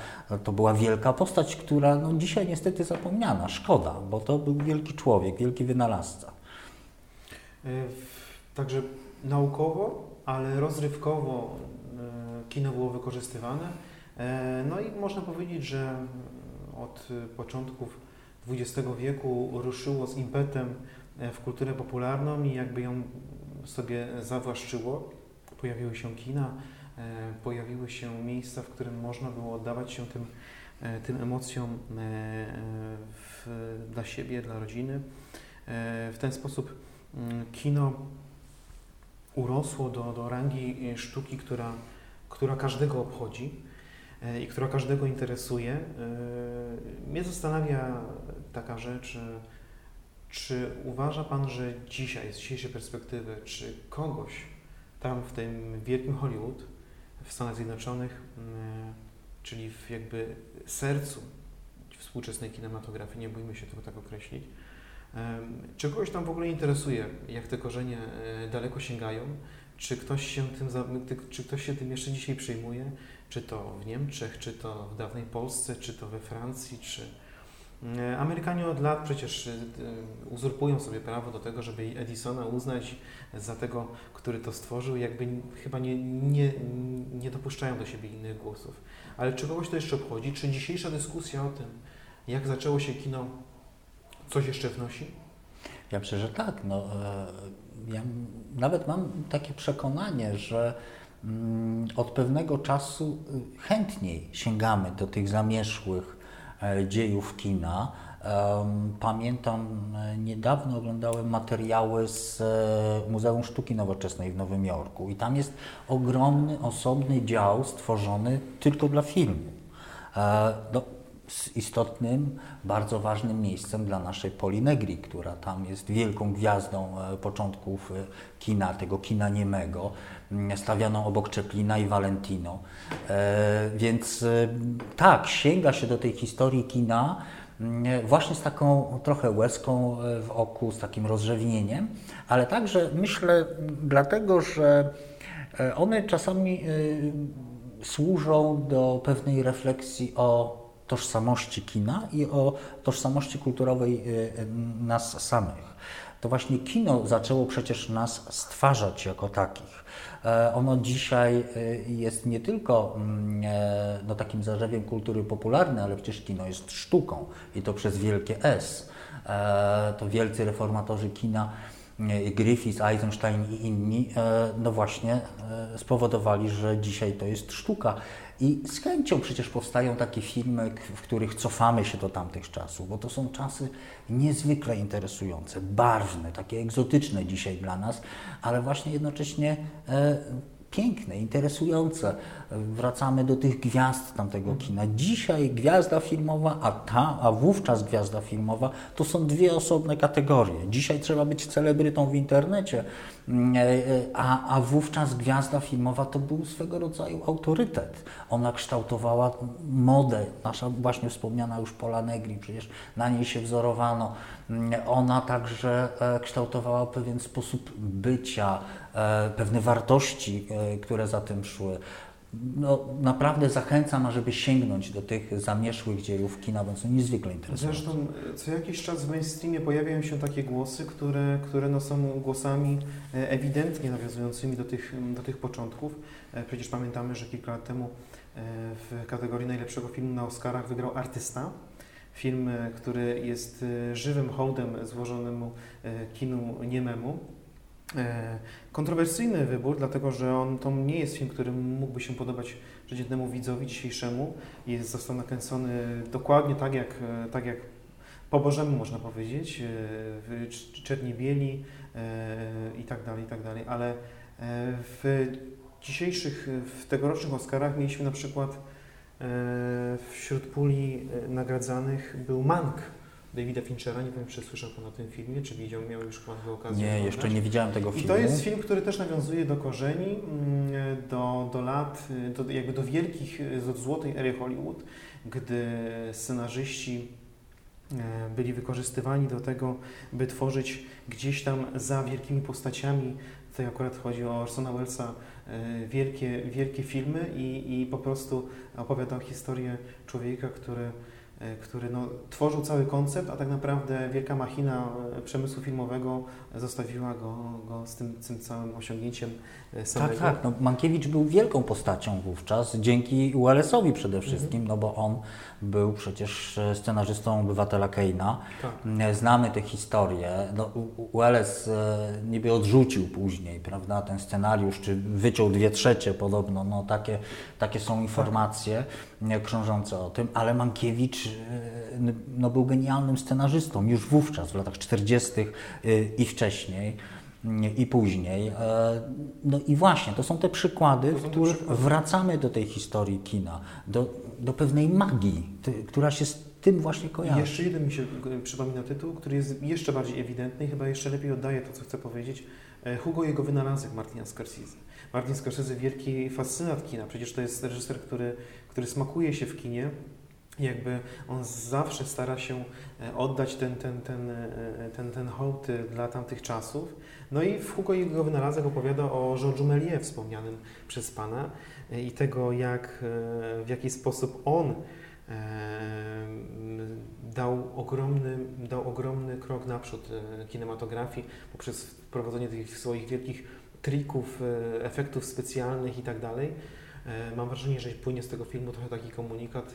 To była wielka postać, która no, dzisiaj niestety zapomniana. Szkoda, bo to był wielki człowiek, wielki wynalazca. Także naukowo, ale rozrywkowo e, kino było wykorzystywane. E, No i można powiedzieć, że od początków XX wieku ruszyło z impetem e, w kulturę popularną i jakby ją sobie zawłaszczyło. Pojawiły się kina, pojawiły się miejsca, w którym można było oddawać się tym, tym emocjom w, dla siebie, dla rodziny. W ten sposób mm, kino urosło do, do rangi e, sztuki, która, która każdego obchodzi e, i która każdego interesuje. E, Mnie zastanawia taka rzecz, czy uważa Pan, że dzisiaj, z dzisiejszej perspektywy, czy kogoś tam w tym wielkim Hollywood w Stanach Zjednoczonych, czyli w jakby sercu współczesnej kinematografii, nie bójmy się tego tak określić, Czy kogoś tam w ogóle interesuje, jak te korzenie e, daleko sięgają? Czy ktoś się tym, czy ktoś się tym jeszcze dzisiaj przejmuje? Czy to w Niemczech, czy to w dawnej Polsce, czy to we Francji, czy... E, Amerykanie od lat przecież e, uzurpują sobie prawo do tego, żeby Edisona uznać za tego, który to stworzył, jakby chyba nie, nie, nie dopuszczają do siebie innych głosów. Ale czy kogoś to jeszcze obchodzi? Czy dzisiejsza dyskusja o tym, jak zaczęło się kino, coś jeszcze wnosi? Ja myślę, że tak. No, e, ja nawet mam takie przekonanie, że mm, od pewnego czasu y, chętniej sięgamy do tych zamierzchłych e, dziejów kina. Pamiętam, e, niedawno oglądałem materiały z Muzeum Sztuki Nowoczesnej w Nowym Jorku i tam jest ogromny, osobny dział stworzony tylko dla filmu. No, z istotnym, bardzo ważnym miejscem dla naszej Poli Negri, która tam jest wielką gwiazdą e, początków e, kina, tego kina niemego, mm, stawianą obok Czeplina i Valentino. E, Więc tak, sięga się do tej historii kina mm, właśnie z taką trochę łezką w oku, z takim rozrzewnieniem, ale także myślę dlatego, że one czasami służą do pewnej refleksji o tożsamości kina i o tożsamości kulturowej y, y, nas samych. To właśnie kino zaczęło przecież nas stwarzać jako takich. E, Ono dzisiaj y, jest nie tylko mm, e, no, takim zarzewiem kultury popularnej, ale przecież kino jest sztuką i to przez wielkie S. E, To wielcy reformatorzy kina Griffith, Eisenstein i inni, no właśnie spowodowali, że dzisiaj to jest sztuka. I z chęcią przecież powstają takie filmy, w których cofamy się do tamtych czasów, bo to są czasy niezwykle interesujące, barwne, takie egzotyczne dzisiaj dla nas, ale właśnie jednocześnie e, piękne, interesujące. Wracamy do tych gwiazd tamtego kina. Dzisiaj gwiazda filmowa, a ta, a wówczas gwiazda filmowa to są dwie osobne kategorie. Dzisiaj trzeba być celebrytą w internecie, mm, e, e, a, a wówczas gwiazda filmowa to był swego rodzaju autorytet. Ona kształtowała modę, nasza właśnie wspomniana już Pola Negri, przecież na niej się wzorowano. Mm, Ona także e, kształtowała pewien sposób bycia, pewne wartości, e, które za tym szły. No, naprawdę zachęcam, ażeby sięgnąć do tych zamierzchłych dziejów kina, bo są niezwykle interesujące. Zresztą e, co jakiś czas w mainstreamie pojawiają się takie głosy, które, które no są głosami e, ewidentnie nawiązującymi do tych, do tych początków. E, Przecież pamiętamy, że kilka lat temu e, w kategorii najlepszego filmu na Oscarach wygrał Artysta. Film, e, który jest e, żywym hołdem złożonemu e, kinu niememu. E, Kontrowersyjny wybór, dlatego że on to nie jest film, który mógłby się podobać przeciętnemu widzowi dzisiejszemu. Jest, został nakręcony dokładnie tak jak, e, tak jak po Bożemu można powiedzieć, e, w cz- czerni bieli i tak dalej, i tak dalej, ale w dzisiejszych, w tegorocznych Oscarach mieliśmy na przykład wśród puli nagradzanych był Mank Davida Finchera, nie wiem czy słyszał Pan o tym filmie, czy widział, miał już Pan okazję Nie, jeszcze nie widziałem tego I filmu. to jest film, który też nawiązuje do korzeni, mm, do, do lat, do, jakby do wielkich, do złotej ery Hollywood, gdy scenarzyści e, byli wykorzystywani do tego, by tworzyć gdzieś tam za wielkimi postaciami, tutaj akurat chodzi o Orsona Wellesa, e, wielkie, wielkie filmy i, i po prostu opowiadał historię człowieka, który który no, tworzył cały koncept, a tak naprawdę wielka machina e, przemysłu filmowego zostawiła go, go z tym, tym całym osiągnięciem e, Tak, samego. tak. No, Mankiewicz był wielką postacią wówczas, dzięki Wallace'owi przede Mhm. wszystkim, no bo on był przecież e, scenarzystą Obywatela Keina. Tak. E, Znamy tę historię. No, U- Wallace e, niby odrzucił później, prawda, ten scenariusz, czy wyciął dwie trzecie podobno, no takie, takie są informacje e, krążące o tym, ale Mankiewicz n- no, był genialnym scenarzystą już wówczas, w latach 40. e, i wcześniej. mm, I później. E, No i właśnie, to są te przykłady, w których przykłady. wracamy do tej historii kina, do, do pewnej magii, ty, która się z tym właśnie I kojarzy. jeszcze jeden mi się przypomina tytuł, który jest jeszcze bardziej ewidentny i chyba jeszcze lepiej oddaje to, co chcę powiedzieć. E, Hugo i jego wynalazek Martina Scorsese. Martin Scorsese, wielki fascynat kina. Przecież to jest reżyser, który, który smakuje się w kinie. Jakby on zawsze stara się e, oddać ten, ten, ten, e, ten, ten hołd e, dla tamtych czasów. No i w Hugo jego wynalazek opowiada o George'u Méliès wspomnianym przez Pana e, i tego, jak, e, w jaki sposób on dał ogromny, dał ogromny krok naprzód e, kinematografii poprzez wprowadzenie tych swoich wielkich trików, e, efektów specjalnych i tak dalej. E, Mam wrażenie, że płynie z tego filmu trochę taki komunikat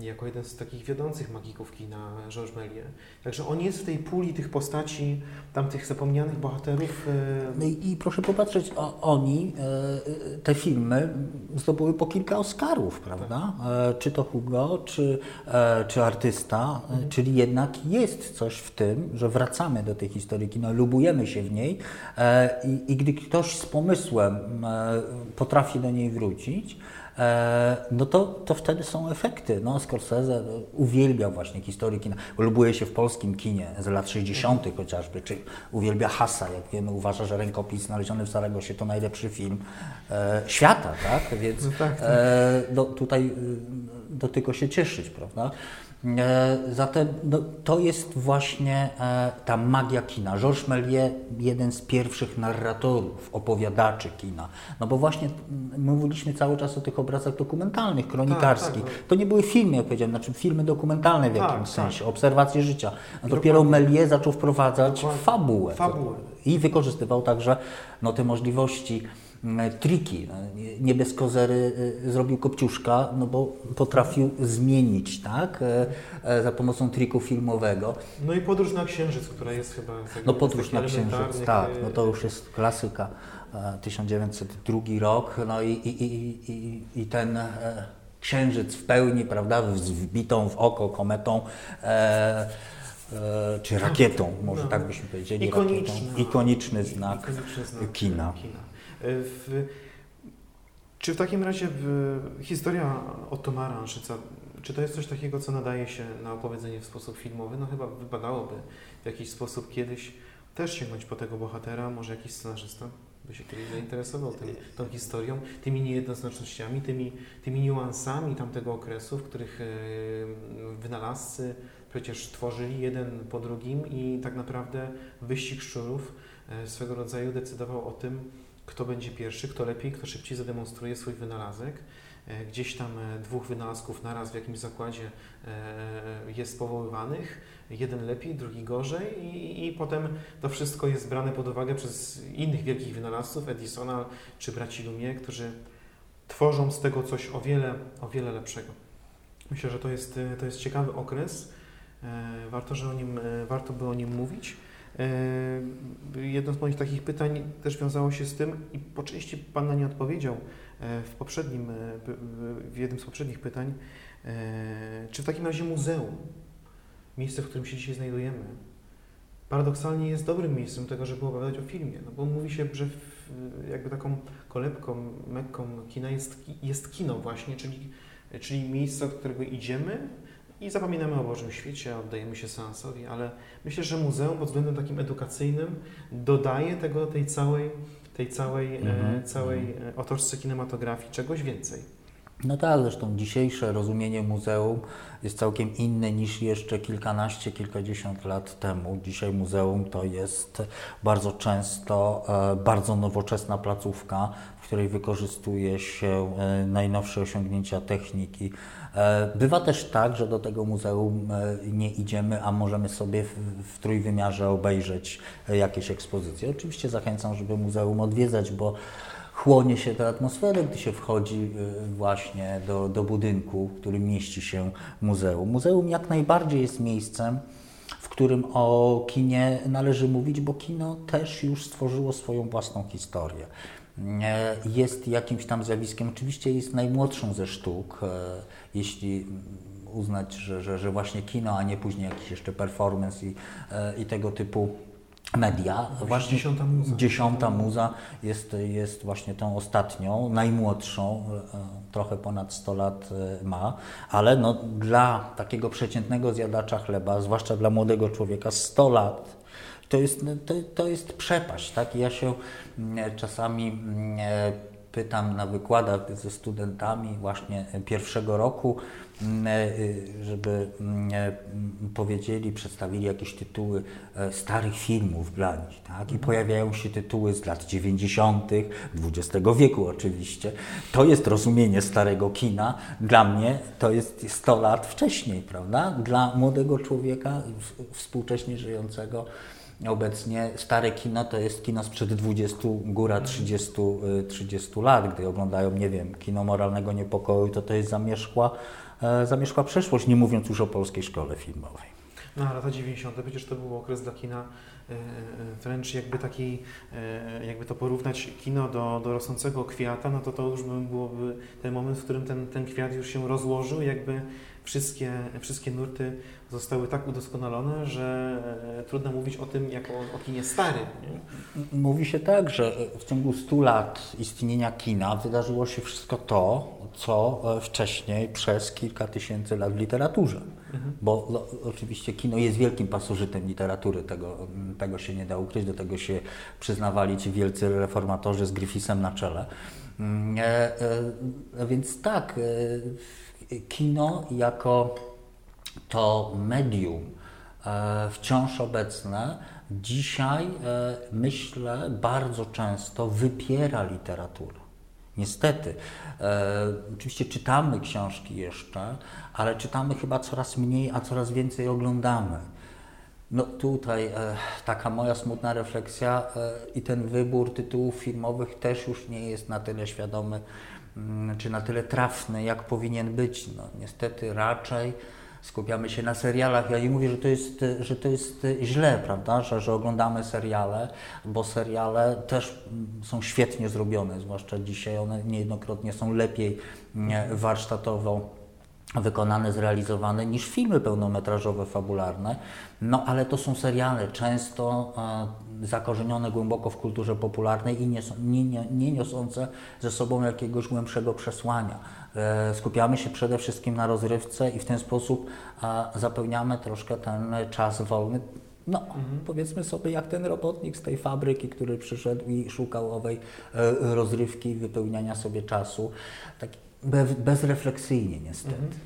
jako jeden z takich wiodących magików kina Georges Méliès. Także on jest w tej puli tych postaci, tamtych zapomnianych bohaterów. e, No i, i proszę popatrzeć, o, oni, e, te filmy zdobyły po kilka Oscarów, prawda? E, czy to Hugo, czy, e, czy artysta, e, czyli jednak jest coś w tym, że wracamy do tej historii kina, lubujemy się w niej e, i, i gdy ktoś z pomysłem e, potrafi do niej wrócić, E, no to, to wtedy są efekty. No, Scorsese e, uwielbia właśnie historię kina. Lubuje się w polskim kinie z lat 60. chociażby, czy uwielbia Hasa, jak wiemy, uważa, że Rękopis znaleziony w Saragosie to najlepszy film e, świata, tak? Więc No tak, tak. e, no, tutaj do tylko się cieszyć, prawda? E, Zatem no, to jest właśnie e, ta magia kina. Georges Méliès, jeden z pierwszych narratorów, opowiadaczy kina. No bo właśnie mm, my mówiliśmy cały czas o tych obrazach dokumentalnych, kronikarskich. tak, tak. To nie były filmy, jak powiedziałem, znaczy filmy dokumentalne w Tak, jakimś tak. sensie, obserwacje życia. A dopiero Méliès zaczął wprowadzać Dokładnie. fabułę. Fabułę. I wykorzystywał także no, te możliwości, triki. No, nie- bez kozery y, zrobił Kopciuszka, no bo potrafił zmienić, tak? E, e, Za pomocą triku filmowego. No i podróż na księżyc, która jest chyba. No podróż na księżyc, tak, e, no to już jest klasyka. e, 1902 rok, no i, i, i, i, i ten e, księżyc w pełni, prawda, z wbitą w oko kometą, e, e, czy rakietą, może No. tak byśmy powiedzieli. Ikoniczny. Rakietą. Ikoniczny znak ikoniczny znak kina. kina. W, Czy w takim razie w, historia Ottoma Ranszyca, czy to jest coś takiego, co nadaje się na opowiedzenie w sposób filmowy? No chyba wypadałoby w jakiś sposób kiedyś też sięgnąć po tego bohatera, może jakiś scenarzysta by się kiedyś zainteresował tym, tą historią, tymi niejednoznacznościami, tymi, tymi niuansami tamtego okresu, w których e, wynalazcy przecież tworzyli jeden po drugim i tak naprawdę wyścig szczurów e, swego rodzaju decydował o tym, kto będzie pierwszy, kto lepiej, kto szybciej zademonstruje swój wynalazek. E, gdzieś tam dwóch wynalazków naraz w jakimś zakładzie jest powoływanych, jeden lepiej, drugi gorzej i, i potem to wszystko jest brane pod uwagę przez innych wielkich wynalazców, Edisona czy braci Lumie, którzy tworzą z tego coś o wiele, o wiele lepszego. Myślę, że to jest, to jest ciekawy okres. E, warto, że o nim, e, warto by o nim mówić. E, jedno z moich takich pytań też wiązało się z tym i po części Pan na nie odpowiedział w poprzednim, w jednym z poprzednich pytań. Czy w takim razie muzeum miejsce, w którym się dzisiaj znajdujemy, paradoksalnie jest dobrym miejscem tego, żeby opowiadać o filmie, no bo mówi się, że jakby taką kolebką, mekką kina jest, jest kino właśnie, czyli, czyli miejsce, do którego idziemy i zapominamy o Bożym świecie, oddajemy się seansowi, ale myślę, że muzeum pod względem takim edukacyjnym dodaje tego, tej całej, tej całej, mm -hmm. całej mhm. otoczce kinematografii czegoś więcej. No tak, zresztą dzisiejsze rozumienie muzeum jest całkiem inne niż jeszcze kilkanaście, kilkadziesiąt lat temu. Dzisiaj muzeum to jest bardzo często e, bardzo nowoczesna placówka, w której wykorzystuje się e, najnowsze osiągnięcia techniki. E, bywa też tak, że do tego muzeum nie idziemy, a możemy sobie w, w trójwymiarze obejrzeć jakieś ekspozycje. Oczywiście zachęcam, żeby muzeum odwiedzać, bo chłonie się tę atmosferę, gdy się wchodzi właśnie do, do budynku, w którym mieści się muzeum. Muzeum jak najbardziej jest miejscem, w którym o kinie należy mówić, bo kino też już stworzyło swoją własną historię. E, jest jakimś tam zjawiskiem, oczywiście jest najmłodszą ze sztuk, e, jeśli uznać, że, że, że właśnie kino, a nie później jakiś jeszcze performance i, e, i tego typu media. Właśnie dziesiąta muza. Dziesiąta muza jest, jest właśnie tą ostatnią, najmłodszą, trochę ponad 100 lat ma, ale no, dla takiego przeciętnego zjadacza chleba, zwłaszcza dla młodego człowieka, 100 lat to jest, to, to jest przepaść. Tak? Ja się mm, czasami mm, pytam na wykładach ze studentami właśnie pierwszego roku, mm, e, żeby e, powiedzieli, przedstawili jakieś tytuły e, starych filmów dla nich. Tak? I mhm. pojawiają się tytuły z lat 90., XX wieku oczywiście. To jest rozumienie starego kina. Dla mnie to jest 100 lat wcześniej, prawda? Dla młodego człowieka współcześnie żyjącego Obecnie stare kino to jest kino sprzed 20, góra 30, 30 y, lat. Gdy oglądają, nie wiem, kino moralnego niepokoju, to to jest zamierzchła, e, zamierzchła przeszłość, nie mówiąc już o polskiej szkole filmowej. No, lata 90. przecież to był okres dla kina e, e, wręcz jakby taki, jakby to porównać kino do, do rosnącego kwiata, no to to już byłoby ten moment, w którym ten, ten kwiat już się rozłożył, jakby wszystkie, wszystkie nurty zostały tak udoskonalone, że e, trudno mówić o tym jako o kinie starym. Nie? Mówi się tak, że w ciągu 100 lat istnienia kina wydarzyło się wszystko to, co e, wcześniej przez kilka tysięcy lat w literaturze. Mhm. Bo no, oczywiście kino jest wielkim pasożytem literatury, tego, tego się nie da ukryć, do tego się przyznawali ci wielcy reformatorzy z Griffithem na czele. Mm, e, e, więc tak, e, kino jako to medium e, wciąż obecne, dzisiaj e, myślę bardzo często wypiera literaturę. Niestety. E, oczywiście czytamy książki jeszcze, ale czytamy chyba coraz mniej, a coraz więcej oglądamy. No tutaj e, taka moja smutna refleksja e, i ten wybór tytułów filmowych też już nie jest na tyle świadomy, czy na tyle trafny, jak powinien być. No, niestety raczej skupiamy się na serialach. Ja nie mówię, że to jest, że to jest źle, prawda, że, że oglądamy seriale, bo seriale też są świetnie zrobione, zwłaszcza dzisiaj one niejednokrotnie są lepiej warsztatowo wykonane, zrealizowane niż filmy pełnometrażowe, fabularne. No ale to są seriale często e, zakorzenione głęboko w kulturze popularnej i nie, są- nie, nie, nie niosące ze sobą jakiegoś głębszego przesłania. E, skupiamy się przede wszystkim na rozrywce i w ten sposób e, zapełniamy troszkę ten czas wolny. No, powiedzmy sobie, jak ten robotnik z tej fabryki, który przyszedł i szukał owej e, rozrywki wypełniania sobie czasu, tak bez, bezrefleksyjnie niestety.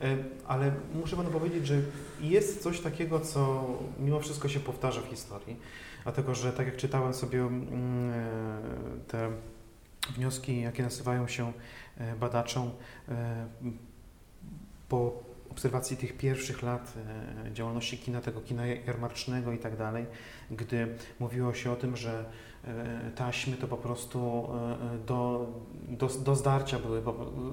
E, Ale muszę panu powiedzieć, że jest coś takiego, co mimo wszystko się powtarza w historii. Dlatego, że tak jak czytałem sobie mm, e, te wnioski, jakie nasuwają się e, badaczom po obserwacji tych pierwszych lat działalności kina, tego kina jarmarcznego i tak dalej, gdy mówiło się o tym, że taśmy to po prostu e, do, do, do zdarcia były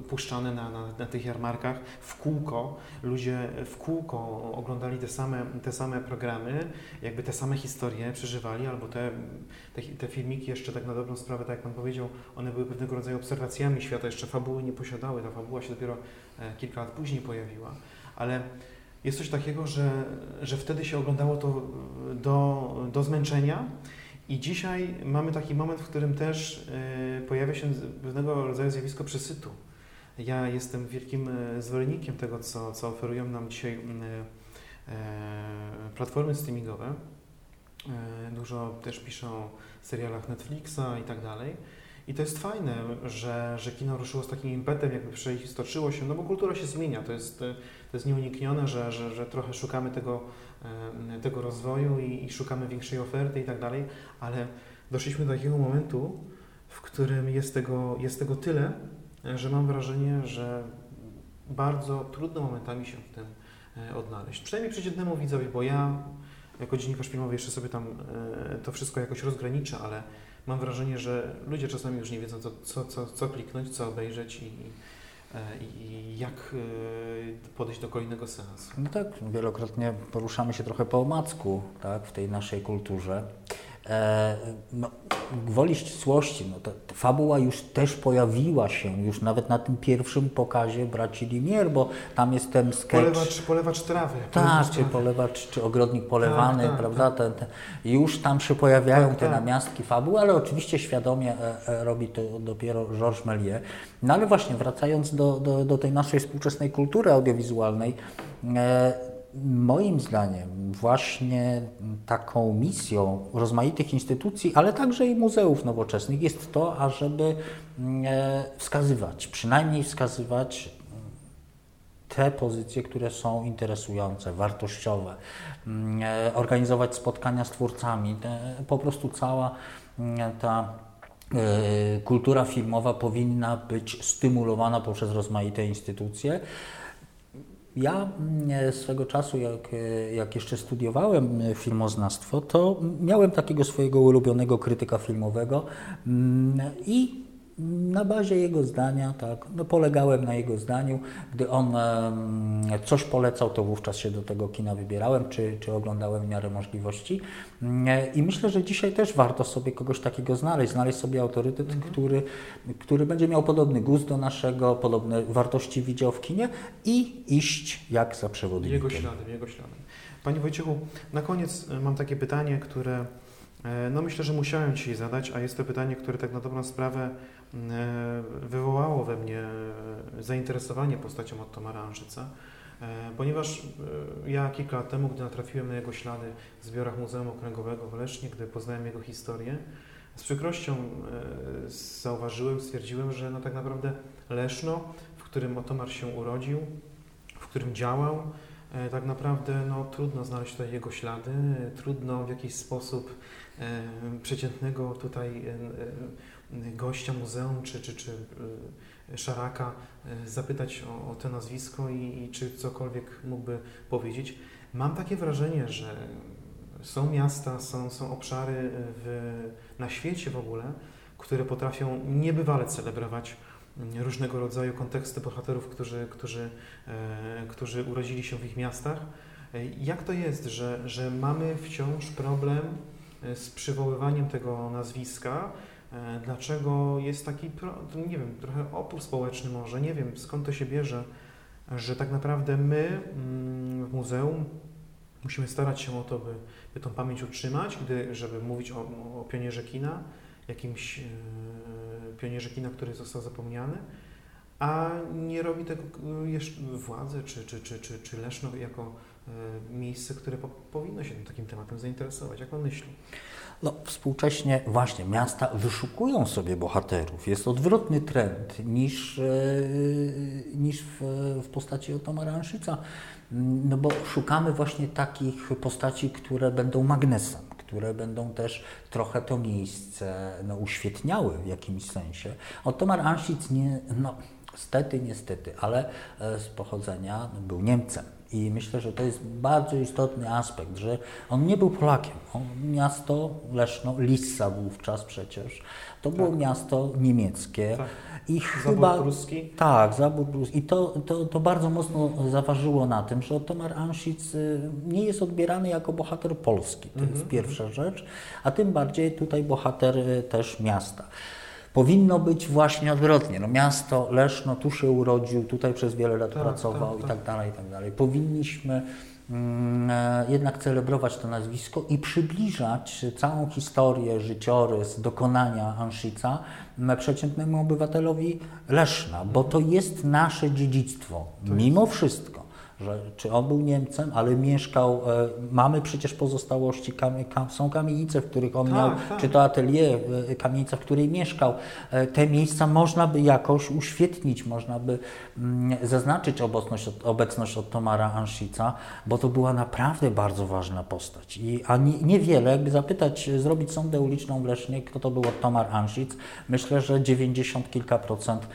puszczane na, na, na tych jarmarkach. W kółko. Ludzie w kółko oglądali te same, te same programy, jakby te same historie przeżywali, albo te, te, te filmiki jeszcze tak na dobrą sprawę, tak jak Pan powiedział, one były pewnego rodzaju obserwacjami świata, jeszcze fabuły nie posiadały, ta fabuła się dopiero e, kilka lat później pojawiła, ale jest coś takiego, że, że wtedy się oglądało to do, do zmęczenia i dzisiaj mamy taki moment, w którym też e, pojawia się pewnego rodzaju zjawisko przesytu. Ja jestem wielkim e, zwolennikiem tego, co, co oferują nam dzisiaj e, platformy streamingowe. Dużo też piszę o serialach Netflixa i tak dalej. I to jest fajne, że, że kino ruszyło z takim impetem, jakby przeistoczyło się, no bo kultura się zmienia, to jest, to jest nieuniknione, że, że, że trochę szukamy tego, tego rozwoju i, i szukamy większej oferty i tak dalej, ale doszliśmy do takiego momentu, w którym jest tego, jest tego tyle, że mam wrażenie, że bardzo trudno momentami się w tym e, odnaleźć. Przynajmniej przeciętnemu widzowi, bo ja jako dziennikarz filmowy jeszcze sobie tam e, to wszystko jakoś rozgraniczę, ale mam wrażenie, że ludzie czasami już nie wiedzą, co, co, co, co kliknąć, co obejrzeć i, e, i, jak e, podejść do kolejnego seansu. No tak, wielokrotnie poruszamy się trochę po omacku tak, w tej naszej kulturze. E, no, gwoli ścisłości, no to fabuła już też pojawiła się, już nawet na tym pierwszym pokazie braci Limier, bo tam jest ten sketch. Polewacz, polewacz trawy. Tak, czy trawy. polewacz, czy ogrodnik polewany, Tak, tak, prawda? Ten, ten, już tam się pojawiają Tak, te tak. namiastki fabuły, ale oczywiście świadomie e, e, robi to dopiero Georges Méliès. No ale właśnie, wracając do, do, do tej naszej współczesnej kultury audiowizualnej, e, moim zdaniem właśnie taką misją rozmaitych instytucji, ale także i muzeów nowoczesnych jest to, ażeby mm, e, wskazywać, przynajmniej wskazywać te pozycje, które są interesujące, wartościowe, mm, e, organizować spotkania z twórcami. Po prostu cała mm, ta e, kultura filmowa powinna być stymulowana poprzez rozmaite instytucje. Ja mm, swego czasu, jak, e, jak jeszcze studiowałem e, filmoznawstwo, to miałem takiego swojego ulubionego krytyka filmowego mm, i na bazie jego zdania, tak, no polegałem na jego zdaniu. Gdy on coś polecał, to wówczas się do tego kina wybierałem, czy, czy oglądałem w miarę możliwości. I myślę, że dzisiaj też warto sobie kogoś takiego znaleźć, znaleźć sobie autorytet, który, który będzie miał podobny gust do naszego, podobne wartości widział w kinie i iść jak za przewodnikiem. Jego śladem, jego śladem. Panie Wojciechu, na koniec e, mam takie pytanie, które e, no myślę, że musiałem dzisiaj zadać, a jest to pytanie, które tak na dobrą sprawę wywołało we mnie e, zainteresowanie postacią Ottomara Anżyca, e, ponieważ e, ja kilka lat temu, gdy natrafiłem na jego ślady w zbiorach Muzeum Okręgowego w Lesznie, gdy poznałem jego historię, z przykrością e, zauważyłem, stwierdziłem, że no tak naprawdę Leszno, w którym Ottomar się urodził, w którym działał, e, tak naprawdę no, trudno znaleźć tutaj jego ślady, e, trudno w jakiś sposób e, przeciętnego tutaj e, e, gościa muzeum czy, czy, czy e, szaraka e, zapytać o, o to nazwisko i, i czy cokolwiek mógłby powiedzieć. Mam takie wrażenie, że są miasta, są, są obszary w, na świecie w ogóle, które potrafią niebywale celebrować mm, różnego rodzaju konteksty bohaterów, którzy, którzy, którzy urodzili się w ich miastach. Jak to jest, że, że mamy wciąż problem z przywoływaniem tego nazwiska? E, Dlaczego jest taki, nie wiem, trochę opór społeczny może, nie wiem skąd to się bierze, że tak naprawdę my mm, w muzeum musimy starać się o to, by, by tą pamięć utrzymać, gdy, żeby mówić o, o pionierze kina, jakimś e, pionierze kina, który został zapomniany, a nie robi tego e, jeszcze władze czy, czy, czy, czy, czy Leszno jako miejsce, które po, powinno się takim tematem zainteresować. Jak Pan myśli? No, współcześnie właśnie miasta wyszukują sobie bohaterów. Jest odwrotny trend niż, e, niż w, w postaci Otomara Anszica. No bo szukamy właśnie takich postaci, które będą magnesem, które będą też trochę to miejsce no, uświetniały w jakimś sensie. Otomar Anszic nie, no, stety, niestety, ale e, z pochodzenia no, był Niemcem. I myślę, że to jest bardzo istotny aspekt, że on nie był Polakiem. On, miasto Leszno, Lissa wówczas przecież, to było miasto niemieckie. Tak. I Zabór chyba, pruski. tak, zabór pruski. I to, to, to bardzo mocno zaważyło na tym, że Otomar Anszic y, nie jest odbierany jako bohater polski. To jest pierwsza rzecz. A tym bardziej tutaj bohater y, też miasta. Powinno być właśnie odwrotnie. No miasto Leszno tu się urodził, tutaj przez wiele lat Tak, pracował tak, i tak. tak dalej, i tak dalej. Powinniśmy mm, e, jednak celebrować to nazwisko i przybliżać całą historię, życiorys, dokonania Anszica m, przeciętnemu obywatelowi Leszna, bo to jest nasze dziedzictwo, mimo wszystko. Że, czy on był Niemcem, ale mieszkał, e, mamy przecież pozostałości, są kamienice, w których on Tak, miał, tak. czy to atelier, e, kamienica, w której mieszkał. E, Te miejsca można by jakoś uświetnić, można by mm, zaznaczyć obecność, obecność Ottomara Anszica, bo to była naprawdę bardzo ważna postać. I, a nie, niewiele, jakby zapytać, zrobić sondę uliczną w Lesznie, kto to był Ottomar Anszic, myślę, że 90 kilka procent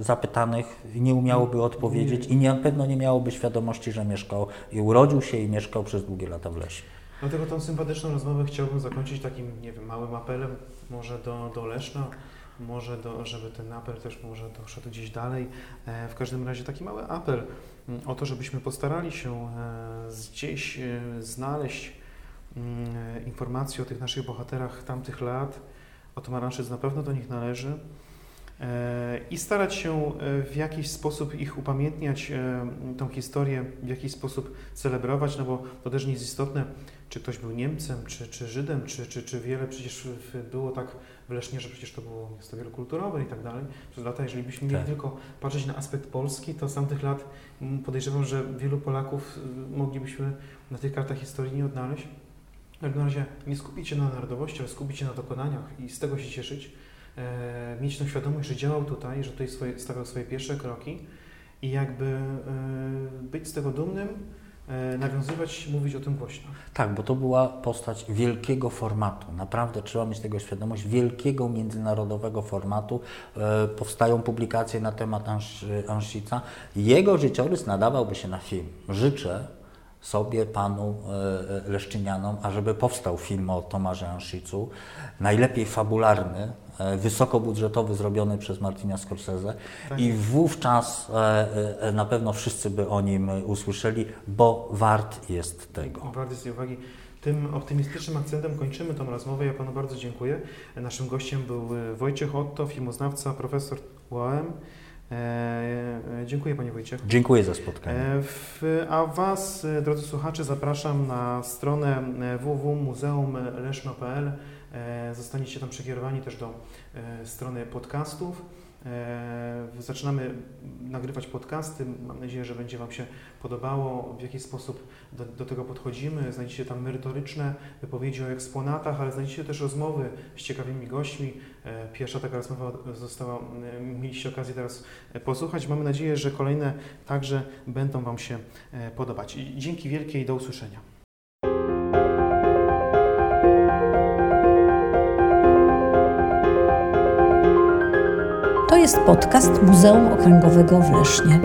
zapytanych nie umiałoby odpowiedzieć i nie, na pewno nie miałoby świadomości, że mieszkał i urodził się i mieszkał przez długie lata w lesie. Dlatego tą sympatyczną rozmowę chciałbym zakończyć takim, nie wiem, małym apelem, może do, do Leszna, może do, żeby ten apel też może doszedł gdzieś dalej. E, w każdym razie taki mały apel mm, o to, żebyśmy postarali się e, gdzieś e, znaleźć mm, e, informacje o tych naszych bohaterach tamtych lat. Otomar Anszyc na pewno do nich należy. E, I starać się e, w jakiś sposób ich upamiętniać, e, tą historię w jakiś sposób celebrować, no bo to też nie jest istotne, czy ktoś był Niemcem, czy, czy Żydem, czy, czy, czy wiele przecież było tak w Lesznie, że przecież to było miasto wielokulturowe i tak dalej. Przez lata, jeżeli byśmy mieli Tak. tylko patrzeć na aspekt Polski, to z tamtych lat podejrzewam, że wielu Polaków moglibyśmy na tych kartach historii nie odnaleźć. W każdym razie nie skupić się na narodowości, ale skupić się na dokonaniach i z tego się cieszyć. E, mieć tą świadomość, że działał tutaj, że tutaj swoje, stawiał swoje pierwsze kroki i jakby e, być z tego dumnym, e, nawiązywać, mówić o tym głośno. Tak, bo to była postać wielkiego formatu. Naprawdę trzeba mieć tego świadomość, wielkiego międzynarodowego formatu. Powstają publikacje na temat Ansz- Anszica. Jego życiorys nadawałby się na film. Życzę sobie, panu e, Leszczynianom, ażeby powstał film o Tomarze Anszicu, najlepiej fabularny, e, wysokobudżetowy, zrobiony przez Martina Scorsese Tak i jest. wówczas e, e, na pewno wszyscy by o nim e, usłyszeli, bo wart jest tego. Bardzo z tej uwagi. Tym optymistycznym akcentem kończymy tą rozmowę. Ja Panu bardzo dziękuję. Naszym gościem był e, Wojciech Otto, filmoznawca, profesor UAM. E, e, dziękuję Panie Wojciechu. Dziękuję za spotkanie. E, a Was, drodzy słuchacze, zapraszam na stronę www.muzeumleszno.pl. Zostaniecie tam przekierowani też do strony podcastów. E, Zaczynamy nagrywać podcasty. Mam nadzieję, że będzie Wam się podobało, w jaki sposób do, do tego podchodzimy. Znajdziecie tam merytoryczne wypowiedzi o eksponatach, ale znajdziecie też rozmowy z ciekawymi gośćmi. E, Pierwsza taka rozmowa została, e, mieliście okazję teraz posłuchać. Mamy nadzieję, że kolejne także będą Wam się podobać. Dzięki wielkie i do usłyszenia. To jest podcast Muzeum Okręgowego w Lesznie.